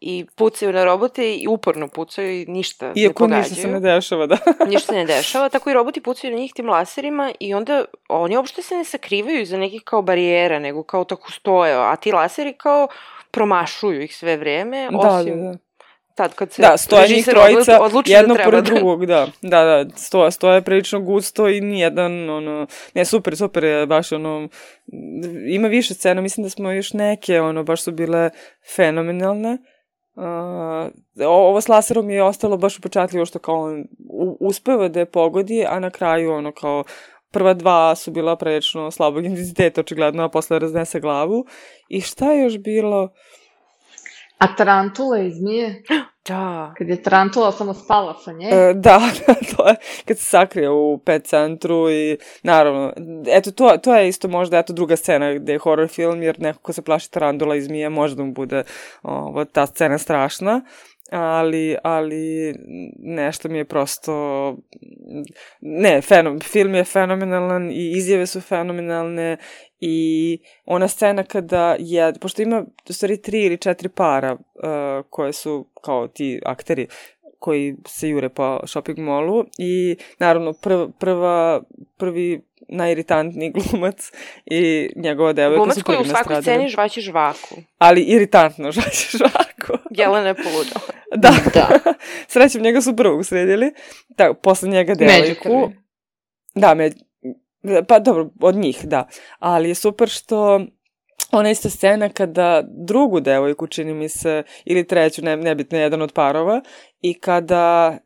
i pucaju na robote i uporno pucaju i ništa Iako ne pogađaju. Iako ništa se ne dešava, da. ništa se ne dešava, tako i roboti pucaju na njih tim laserima i onda oni uopšte se ne sakrivaju iza nekih kao barijera, nego kao tako stoje, a ti laseri kao promašuju ih sve vreme, da, osim da, da tad kad se da, stoje njih trojica, odluči da jedno da pored drugog, da, da, da, stoje, stoje prilično gusto i nijedan, ono, ne, super, super je, baš, ono, ima više scena, mislim da smo još neke, ono, baš su bile fenomenalne, Uh, ovo s laserom je ostalo baš upečatljivo što kao on uspeva da je pogodi, a na kraju ono kao prva dva su bila prilično slabog intenziteta očigledno, a posle raznese glavu. I šta je još bilo? Uh, A tarantula i zmije? Da. Kad je tarantula samo spala sa nje? E, da, to je kad se sakrije u pet centru i naravno, eto to, to je isto možda eto druga scena gde je horror film jer neko ko se plaši tarantula i zmije može da mu bude ovo, ta scena strašna ali, ali nešto mi je prosto ne, fenom, film je fenomenalan i izjave su fenomenalne i ona scena kada je, pošto ima u stvari tri ili četiri para uh, koje su kao ti akteri koji se jure po shopping mallu i naravno prv, prva, prvi najiritantniji glumac i njegova devojka glumac su koji u svakoj sceni žvaći žvaku. Ali iritantno žvaći žvaku. Jelena je poludala. da. da. Srećem, njega su prvog sredili. Da, posle njega devojku. Među Da, me, pa dobro, od njih, da. Ali je super što ona ista scena kada drugu devojku, čini mi se, ili treću, ne, nebitno, jedan od parova, i kada,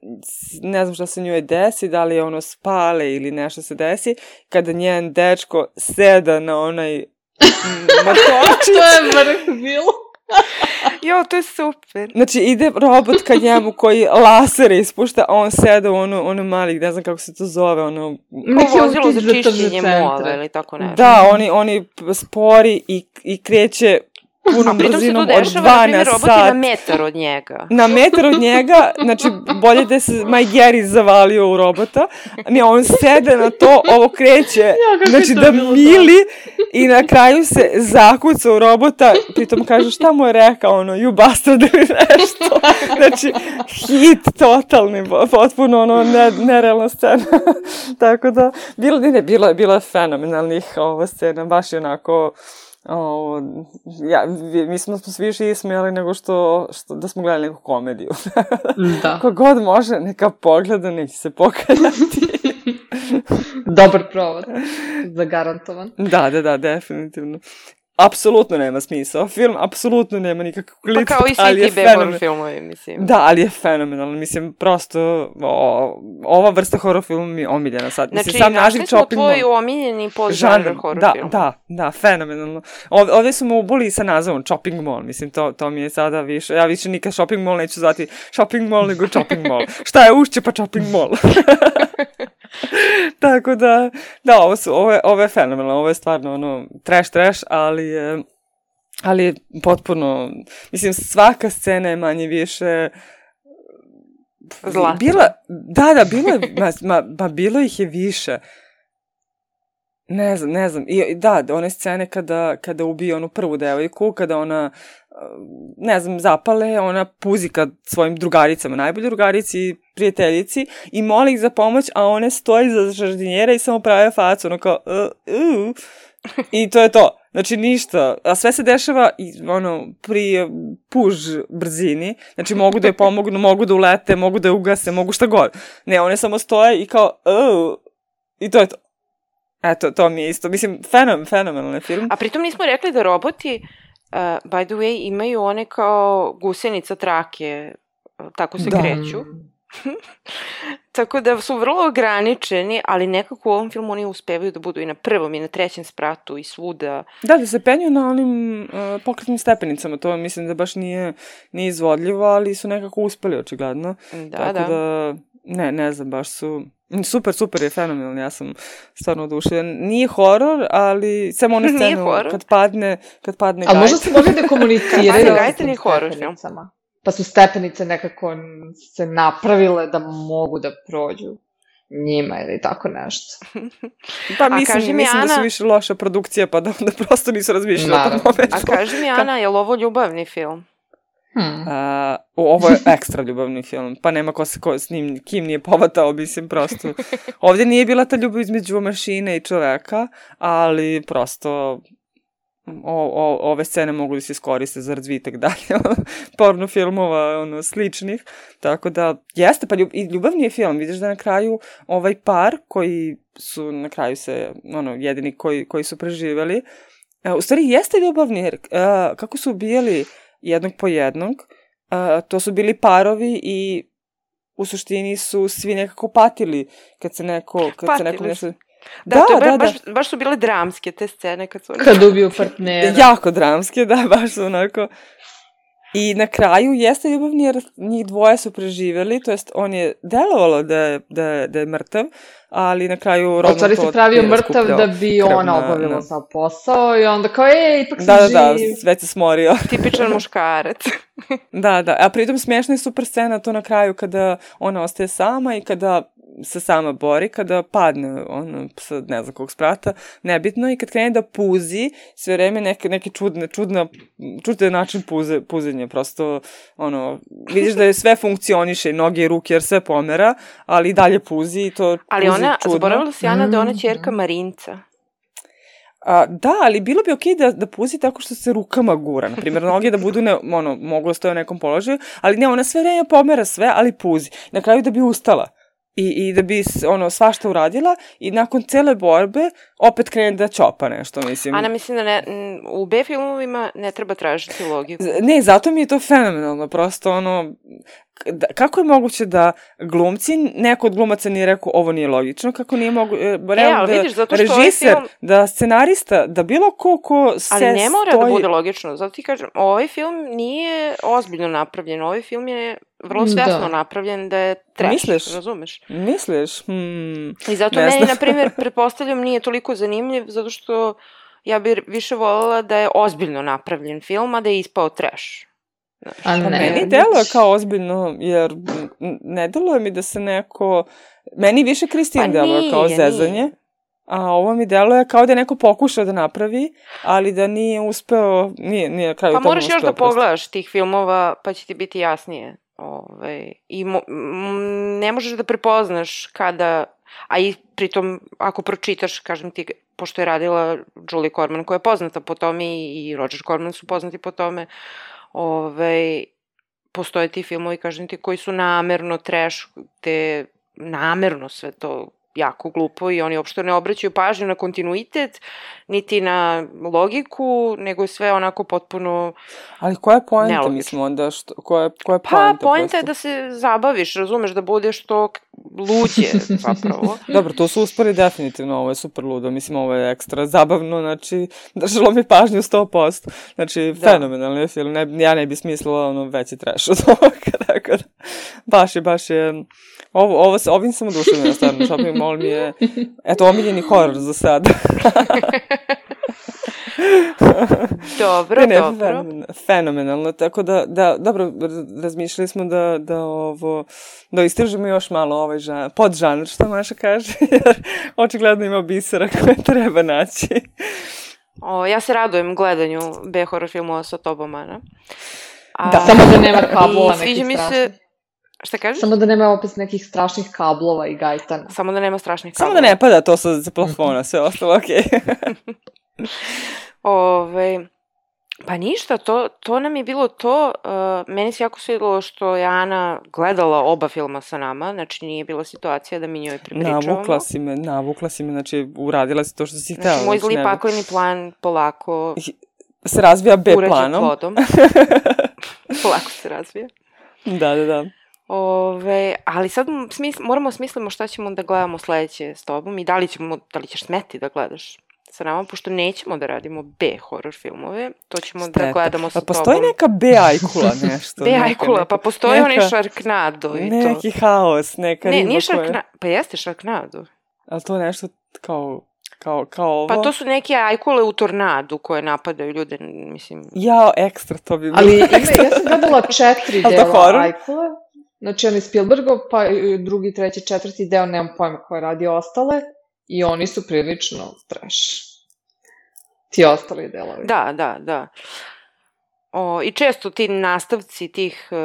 ne znam šta se njoj desi, da li je ono spale ili nešto se desi, kada njen dečko seda na onaj motorčić. to je vrh bilo. jo, to je super. Znači, ide robot ka njemu koji lasere ispušta, a on seda u ono, ono mali, ne znam kako se to zove, ono... Kao vozilo za čišćenje mola ili tako nešto. Da, oni, oni spori i, i kreće punom brzinom od 2 na sat. na metar od njega. Na metar od njega, znači bolje da se Maj Geri zavalio u robota. Ne, on sede na to, ovo kreće, ja, znači da mili i na kraju se zakuca u robota, pritom kaže šta mu je rekao, ono, you bastard ili nešto. Znači, hit totalni, potpuno ono, ne, nerealna scena. Tako da, bilo, ne, bilo je, bilo je fenomenalnih ova scena, baš je onako, O, ja, mi smo se više ismijali nego što, što da smo gledali neku komediju. Da. Kogod može, neka pogleda, neće se pokajati. Dobar provod, zagarantovan. Da, da, da, definitivno. Apsolutno nema smisao. Film apsolutno nema nikakvu kvalitet, Pa kao i svi ti fenomen. filmovi, mislim. Da, ali je fenomenalno. Mislim, prosto, o, ova vrsta horror filma mi je omiljena sad. Znači, Mislim, sam našli smo tvoj omiljeni podžanr Žanr, horror da, film. da, da, fenomenalno. Ove, ovde su me uboli sa nazivom Chopping Mall, mislim, to, to mi je sada više, ja više nikad Shopping Mall neću zvati Shopping Mall nego Chopping Mall. Šta je ušće pa Chopping Mall? Tako da, da, ovo, su, ovo, je, ovo je fenomenalno, ovo je stvarno ono, trash, trash, ali je, ali je potpuno, mislim, svaka scena je manje više Zlatna. Bila, da, da, bilo je, ma, ma, ma bilo ih je više. Ne znam, ne znam. I, da, one scene kada, kada ubije onu prvu devojku, kada ona, ne znam, zapale, ona puzi kad svojim drugaricama, najbolje drugarici i prijateljici, i moli ih za pomoć, a one stoji za žardinjera i samo prave facu, ono kao, uh, uh. I to je to. Znači ništa. A sve se dešava i, ono, pri puž brzini. Znači mogu da je pomognu, mogu da ulete, mogu da je ugase, mogu šta god. Ne, one samo stoje i kao, oh, i to je to. Eto, to mi je isto. Mislim, fenom, fenomenalan film. A pritom nismo rekli da roboti, uh, by the way, imaju one kao gusenica trake, uh, tako se Da. kreću. Tako da su vrlo ograničeni, ali nekako u ovom filmu oni uspevaju da budu i na prvom i na trećem spratu i svuda. Da, da se penju na onim uh, pokretnim stepenicama, to mislim da baš nije, nije izvodljivo, ali su nekako uspeli očigledno. Da, Tako da. da, ne, ne znam, baš su, super, super je fenomenal, ja sam stvarno oduševljen. Nije horor, ali samo one Nije scene kad padne, kad padne Ali možda gajt. su mogli da komuniciraju Ajde, sa gajte tim ni horor film. Pa su stepenice nekako se napravile da mogu da prođu njima ili tako nešto. Pa A mislim, kaži mi, mislim da su Ana- više loša produkcija, pa da onda prosto nisu razmišljali o tom momentu. A kaži mi, Ana, je li ovo ljubavni film? Hmm. A, ovo je ekstra ljubavni film, pa nema ko se ko s njim, kim nije povatao, mislim, prosto. Ovdje nije bila ta ljubav između mašine i čoveka, ali prosto o, o, ove scene mogu da se iskoriste za razvitak dalje porno filmova ono, sličnih. Tako da, jeste, pa ljub, i ljubavni je film. Vidiš da na kraju ovaj par koji su na kraju se, ono, jedini koji, koji su preživeli, e, u stvari jeste ljubavni, jer e, kako su ubijali jednog po jednog, e, to su bili parovi i u suštini su svi nekako patili kad se neko, kad se neko Patili nešto... Da, to je ba- baš, baš su bile dramske te scene kad su... Kad ubiju partnera. Jako dramske, da, baš su onako... I na kraju jeste ljubavni jer njih dvoje su preživjeli, to jest on je delovalo da je, da je, da je mrtav, ali na kraju Ronald stvari se pravio mrtav da bi ona na- obavila na- sav posao i onda kao, e, ipak sam Da, da, da, živ. već se smorio. Tipičan muškarac. Da, da, a pritom smiješna je super scena to na kraju kada ona ostaje sama i kada se sama bori, kada padne ono, sa ne znam kog sprata, nebitno, i kad krene da puzi, sve vreme neke, neke čudne, čudna, čudne način puze, puzenja, prosto, ono, vidiš da je sve funkcioniše, i noge i ruke, jer sve pomera, ali i dalje puzi i to Ali puzi ona, čudno. zaboravila si Ana da je ona Mm. čerka Marinca. A, da, ali bilo bi okej da, da puzi tako što se rukama gura. Naprimjer, noge da budu, ne, ono, mogu da stoje u nekom položaju, ali ne, ona sve vreme pomera sve, ali puzi. Na kraju da bi ustala. I, i da bi ono, svašta uradila i nakon cele borbe opet krene da čopa nešto, mislim. Ana, mislim da ne, u B filmovima ne treba tražiti logiku. Ne, zato mi je to fenomenalno, prosto ono, da, kako je moguće da glumci, neko od glumaca nije rekao ovo nije logično, kako nije mogu, e, realno ali da vidiš, zato što ovaj režiser, film- da scenarista, da bilo ko ko se Ali ne mora stoji... da bude logično, zato ti kažem, ovaj film nije ozbiljno napravljen, ovaj film je vrlo Da. svesno napravljen da je trash, Misliš? razumeš? Misliš? Hmm. I zato Ne meni, na primjer, pretpostavljam, nije toliko zanimljiv, zato što ja bih više voljela da je ozbiljno napravljen film, a da je ispao trash. Znaš. A ne. Pa meni deluje kao ozbiljno, jer ne deluje mi da se neko... Meni više Kristin Pa deluje kao nije, zezanje. nije. A ovo mi deluje kao da je neko pokušao da napravi, ali da nije uspeo, nije, nije kraju Pa moraš još da prosto. pogledaš tih filmova, pa će ti biti jasnije. Ove, I mo, m, ne možeš da prepoznaš kada, a i pritom ako pročitaš, kažem ti, pošto je radila Julie Corman koja je poznata po tome i, i Roger Corman su poznati po tome, ove, postoje ti filmovi, kažem ti, koji su namerno trash, te namerno sve to jako glupo i oni uopšte ne obraćaju pažnju na kontinuitet, niti na logiku, nego je sve onako potpuno Ali koja je poenta, Nelogično. mislim, onda? Što, koja, koja je Pa, poenta? poenta je da se zabaviš, razumeš, da budeš to luđe, zapravo. Dobro, to su uspori definitivno, ovo je super ludo, mislim, ovo je ekstra zabavno, znači, držalo mi pažnju 100%, znači, Da. fenomenalni je film, ne, ja ne bi smislila ono veći trash od ovoga, tako da, baš je, baš je, ovo, ovo, se- ovim sam oduševljena, stvarno, shopping mall mi je, eto, omiljeni horor za sad. Dobro, Ne, ne, dobro. fenomenalno, fenomenalno, tako da, da, dobro, razmišljali smo da, da ovo, da istražimo još malo ovaj žan, podžanr, što Maša kaže, jer očigledno ima bisera koje treba naći. O, ja se radujem gledanju B horror filmova sa tobom, Ana. A, Da. Samo da nema kablova nekih mi se... Šta kažeš? Samo da nema opet nekih strašnih kablova i gajtana. Samo da nema strašnih Samo da kablova. ne pada to sa, sa plafona, sve ostalo okej. Ove, pa ništa, to, to nam je bilo to. Uh, meni se jako svidilo što je Ana gledala oba filma sa nama, znači nije bila situacija da mi njoj prepričavamo. navukla si me, navukla si me, znači uradila si to što si htela. Znači, moj zli ne- pakleni plan polako Se razvija B planom. plodom. polako se razvija. Da, da, da. Ove, ali sad smisl, moramo smislimo šta ćemo da gledamo sledeće s tobom i da li, ćemo, da li ćeš smeti da gledaš sa nama, pošto nećemo da radimo B horror filmove, to ćemo da Šteta. gledamo sa Pa postoji tobom. neka B ajkula nešto. B ajkula, neka- pa postoji onaj neka- Sharknado i to. Neki haos, neka Ne, riba nije koja... Sharknado, pa jeste Sharknado. Ali to je nešto kao, kao, kao ovo. Pa to su neke ajkule u tornadu koje napadaju ljude, mislim. Jao, ekstra, to bi bilo. Ali ima, ja sam gledala četiri dela? Ajkula. Znači, on je Spielbergov, pa drugi, treći, četvrti deo, nemam pojma ko je radio ostale. I oni su prilično trash. Ti ostali delovi. Da, da, da. O, I često ti nastavci tih uh,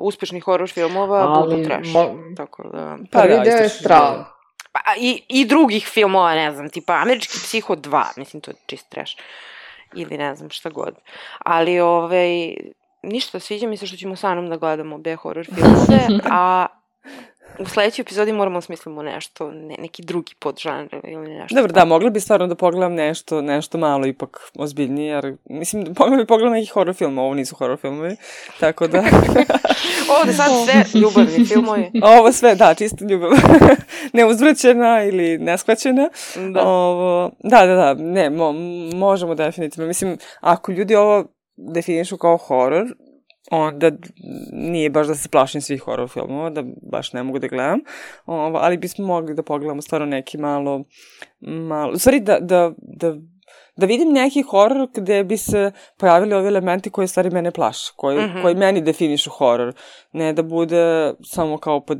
uspešnih horror filmova Ali, budu trash. mo- Tako da... Pa Prvi da, deo je strava. Pa, i, I drugih filmova, ne znam, tipa Američki psiho 2, mislim, to je čist trash. Ili ne znam šta god. Ali, ovaj, ništa, sviđa mi se što ćemo sa Anom da gledamo B horror filmove, a u sledećoj epizodi moramo da smislimo nešto, ne, neki drugi podžanr ili nešto. Dobro, da, mogla bi stvarno da pogledam nešto, nešto malo ipak ozbiljnije, jer mislim, mogla bi pogledam neki horror film, ovo nisu horror filmovi, tako da... Ovde sad sve ljubavni filmovi. ovo sve, da, čisto ljubav, neuzvraćena ili neshvaćena. Da. Ovo, da, da, da, ne, mo, možemo definitivno. Mislim, ako ljudi ovo definišu kao horor, onda nije baš da se plašim svih horor filmova, da baš ne mogu da gledam, ovo, ali bismo mogli da pogledamo stvarno neki malo, malo, u stvari da, da, da da vidim neki horor gde bi se pojavili ovi elementi koji stvari mene plaše, koji, mm. -hmm. koji meni definišu horor. Ne da bude samo kao pod,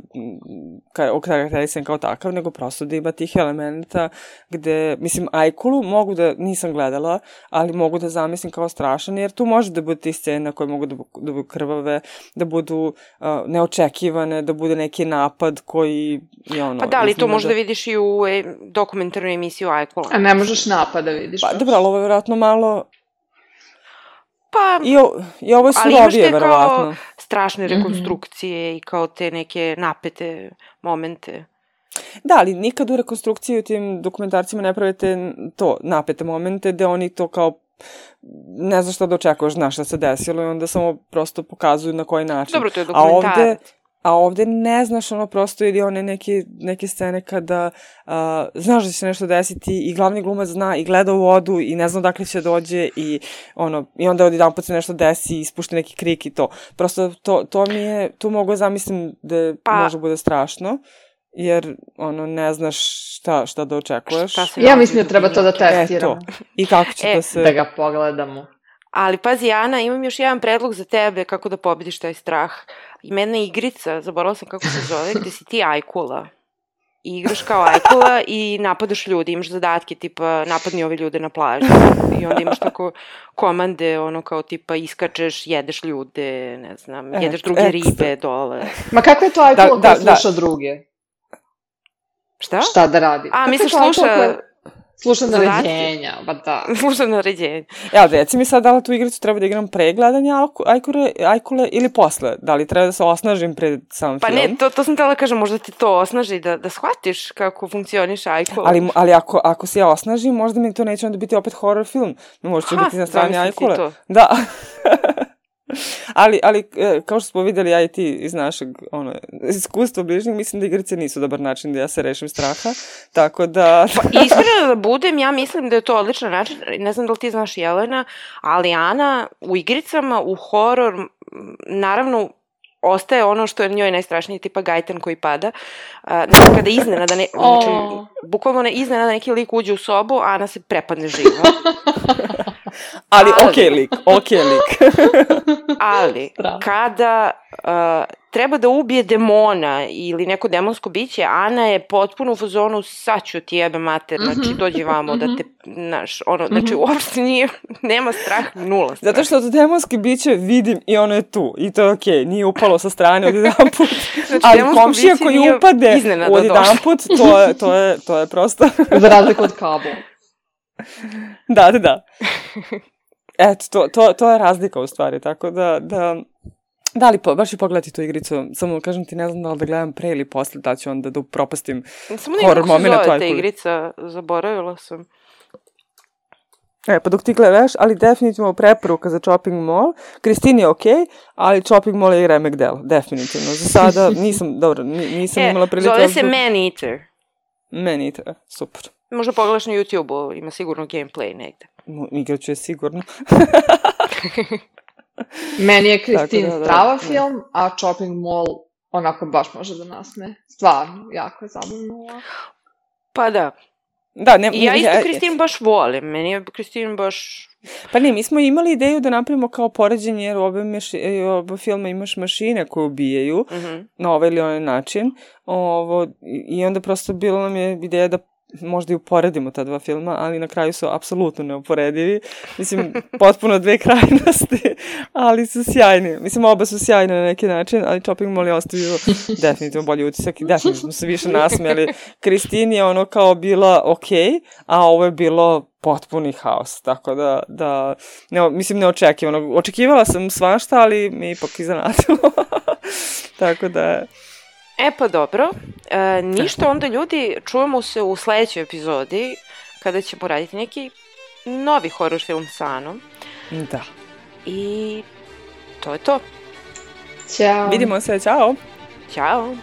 ka, okarakterisan kao takav, nego prosto da ima tih elementa gde, mislim, Ajkulu mogu da, nisam gledala, ali mogu da zamislim kao strašan, jer tu može da bude ti scena koje mogu da, bu- da budu krvave, da budu uh, neočekivane, da bude neki napad koji je ono... Pa da, ali to možda vidiš i u e, dokumentarnoj emisiji Ajkula. A ne možeš napada, vidiš. Pa baš. Dobro, ali ovo je vjerojatno malo... Pa, I, o, i ovo je ali imaš surovije, te kao strašne Mhm. rekonstrukcije i kao te neke napete momente. Da, ali nikad u rekonstrukciji u tim dokumentarcima ne pravite to, napete momente, gde oni to kao ne znaš šta da očekuješ, znaš šta se desilo i onda samo prosto pokazuju na koji način. Dobro, to je A ovde. A ovde ne znaš ono prosto ili one neke, neke scene kada uh, znaš da će se nešto desiti i glavni glumac zna i gleda u vodu i ne zna odakle će dođe i ono, i onda odjedan put se nešto desi i ispušta neki krik i to. Prosto to, to mi je, tu mogu da zamislim da Pa- može bude strašno jer ono ne znaš šta, šta da očekuješ. Šta Ja mislim da treba to da dubini. E, testiramo. to. I kako će E, da se... Da ga pogledamo. Ali pazi, Ana, imam još jedan predlog za tebe kako da pobediš taj strah. Ima jedna igrica, zaboravila sam kako se zove, gde si ti ajkula. I igraš kao ajkula i napadaš ljudi, imaš zadatke tipa napadni ove ljude na plaži. I onda imaš tako komande, ono kao tipa iskačeš, jedeš ljude, ne znam, E, jedeš druge ekstra. ribe dole. Ma kako je to ajkula Da, koja da, sluša druge? Šta? Šta da radi? A, misliš sluša... koja- Slušam naređenja, ba da. Slušam naređenje. Ja, reci mi sad da li tu igricu treba da igram pre gledanja ajkure, ajkule ili posle? Da li treba da se osnažim pred sam Pa film? ne, to, to sam tela da kažem, možda ti to osnaži da, da shvatiš kako funkcioniš ajko. Ali, ali ako, ako se ja osnažim, možda mi to neće onda biti opet horror film. Možda će Ha, biti na strani ajkule. Da. ali, ali, e, kao što smo videli, ja i ti iz našeg ono, iskustva bližnjeg, mislim da igrice nisu dobar način da ja se rešim straha. Tako da... Pa iskreno da budem, ja mislim da je to odličan način. Ne znam da li ti znaš Jelena, ali Ana u igricama, u horor, naravno, ostaje ono što je njoj najstrašnije, tipa gajtan koji pada. Uh, znači, kada iznenada, ne, znači, bukvalno ne iznenada neki lik uđe u sobu, a Ana se prepadne živa. Ali, Ali- okej lik, okej lik. Ali, Strava. kada uh, treba da ubije demona ili neko demonsko biće, Ana je potpuno u fazonu sad ću ti jebe mater, znači Mhm. dođi vamo da te, znaš, ono, znači uopšte nije, nema strah, nula strah. Zato što to demonski biće vidim i ono je tu. I to je okej, nije upalo sa strane od jedan put. Znači, ali komšija koji upade od jedan put, to je, to je, to je prosto... Za razliku od kabla. da, da, da. Eto, to, to, to je razlika u stvari, tako da... da Da li, po, baš i pogledati tu igricu, samo kažem ti, ne znam da li da gledam pre ili posle, da ću onda da propastim. Samo horror kako se moment zove u ta igrica, zaboravila sam. E, pa dok ti gledaš, ali definitivno preporuka za Chopping Mall. Kristin je okej, ali Chopping Mall je i remek delo, definitivno. Za sada nisam, dobro, ni- nisam E, imala prilike... zove se da- Man Eater. Meni, to je super. Možda pogledaš na YouTube-u, ima sigurno gameplay negde. No, igraću je sigurno. Meni je Kristin Tako da, da, strava da. film, a Chopping Mall onako baš može da nasme. Stvarno, jako je zabavno. Pa da. Da, ne, ja ne- isto Kristin baš volim. Meni je Kristin baš... Pa ne, mi smo imali ideju da napravimo kao poređenje, jer u oba, maši, e, oba filma imaš mašine koje ubijaju Mhm. na ovaj ili onaj način. Ovo, I onda prosto bilo nam je ideja da možda i uporedimo ta dva filma, ali na kraju su apsolutno neuporedivi. Mislim, potpuno dve krajnosti, ali su sjajni. Mislim, oba su sjajne na neki način, ali Chopping Mall je ostavio definitivno bolji utisak i definitivno smo se više nasmijali. Kristin je ono kao bila okej, a ovo je bilo potpuni haos, tako da, da ne, mislim, neočekivano. Očekivala sam svašta, ali mi je ipak iznenadilo. tako da, E pa dobro, e, ništa onda ljudi, čujemo se u sledećoj epizodi kada ćemo raditi neki novi horror film sa Anom da. i to je to. Ćao. Vidimo se, čao! Ćao!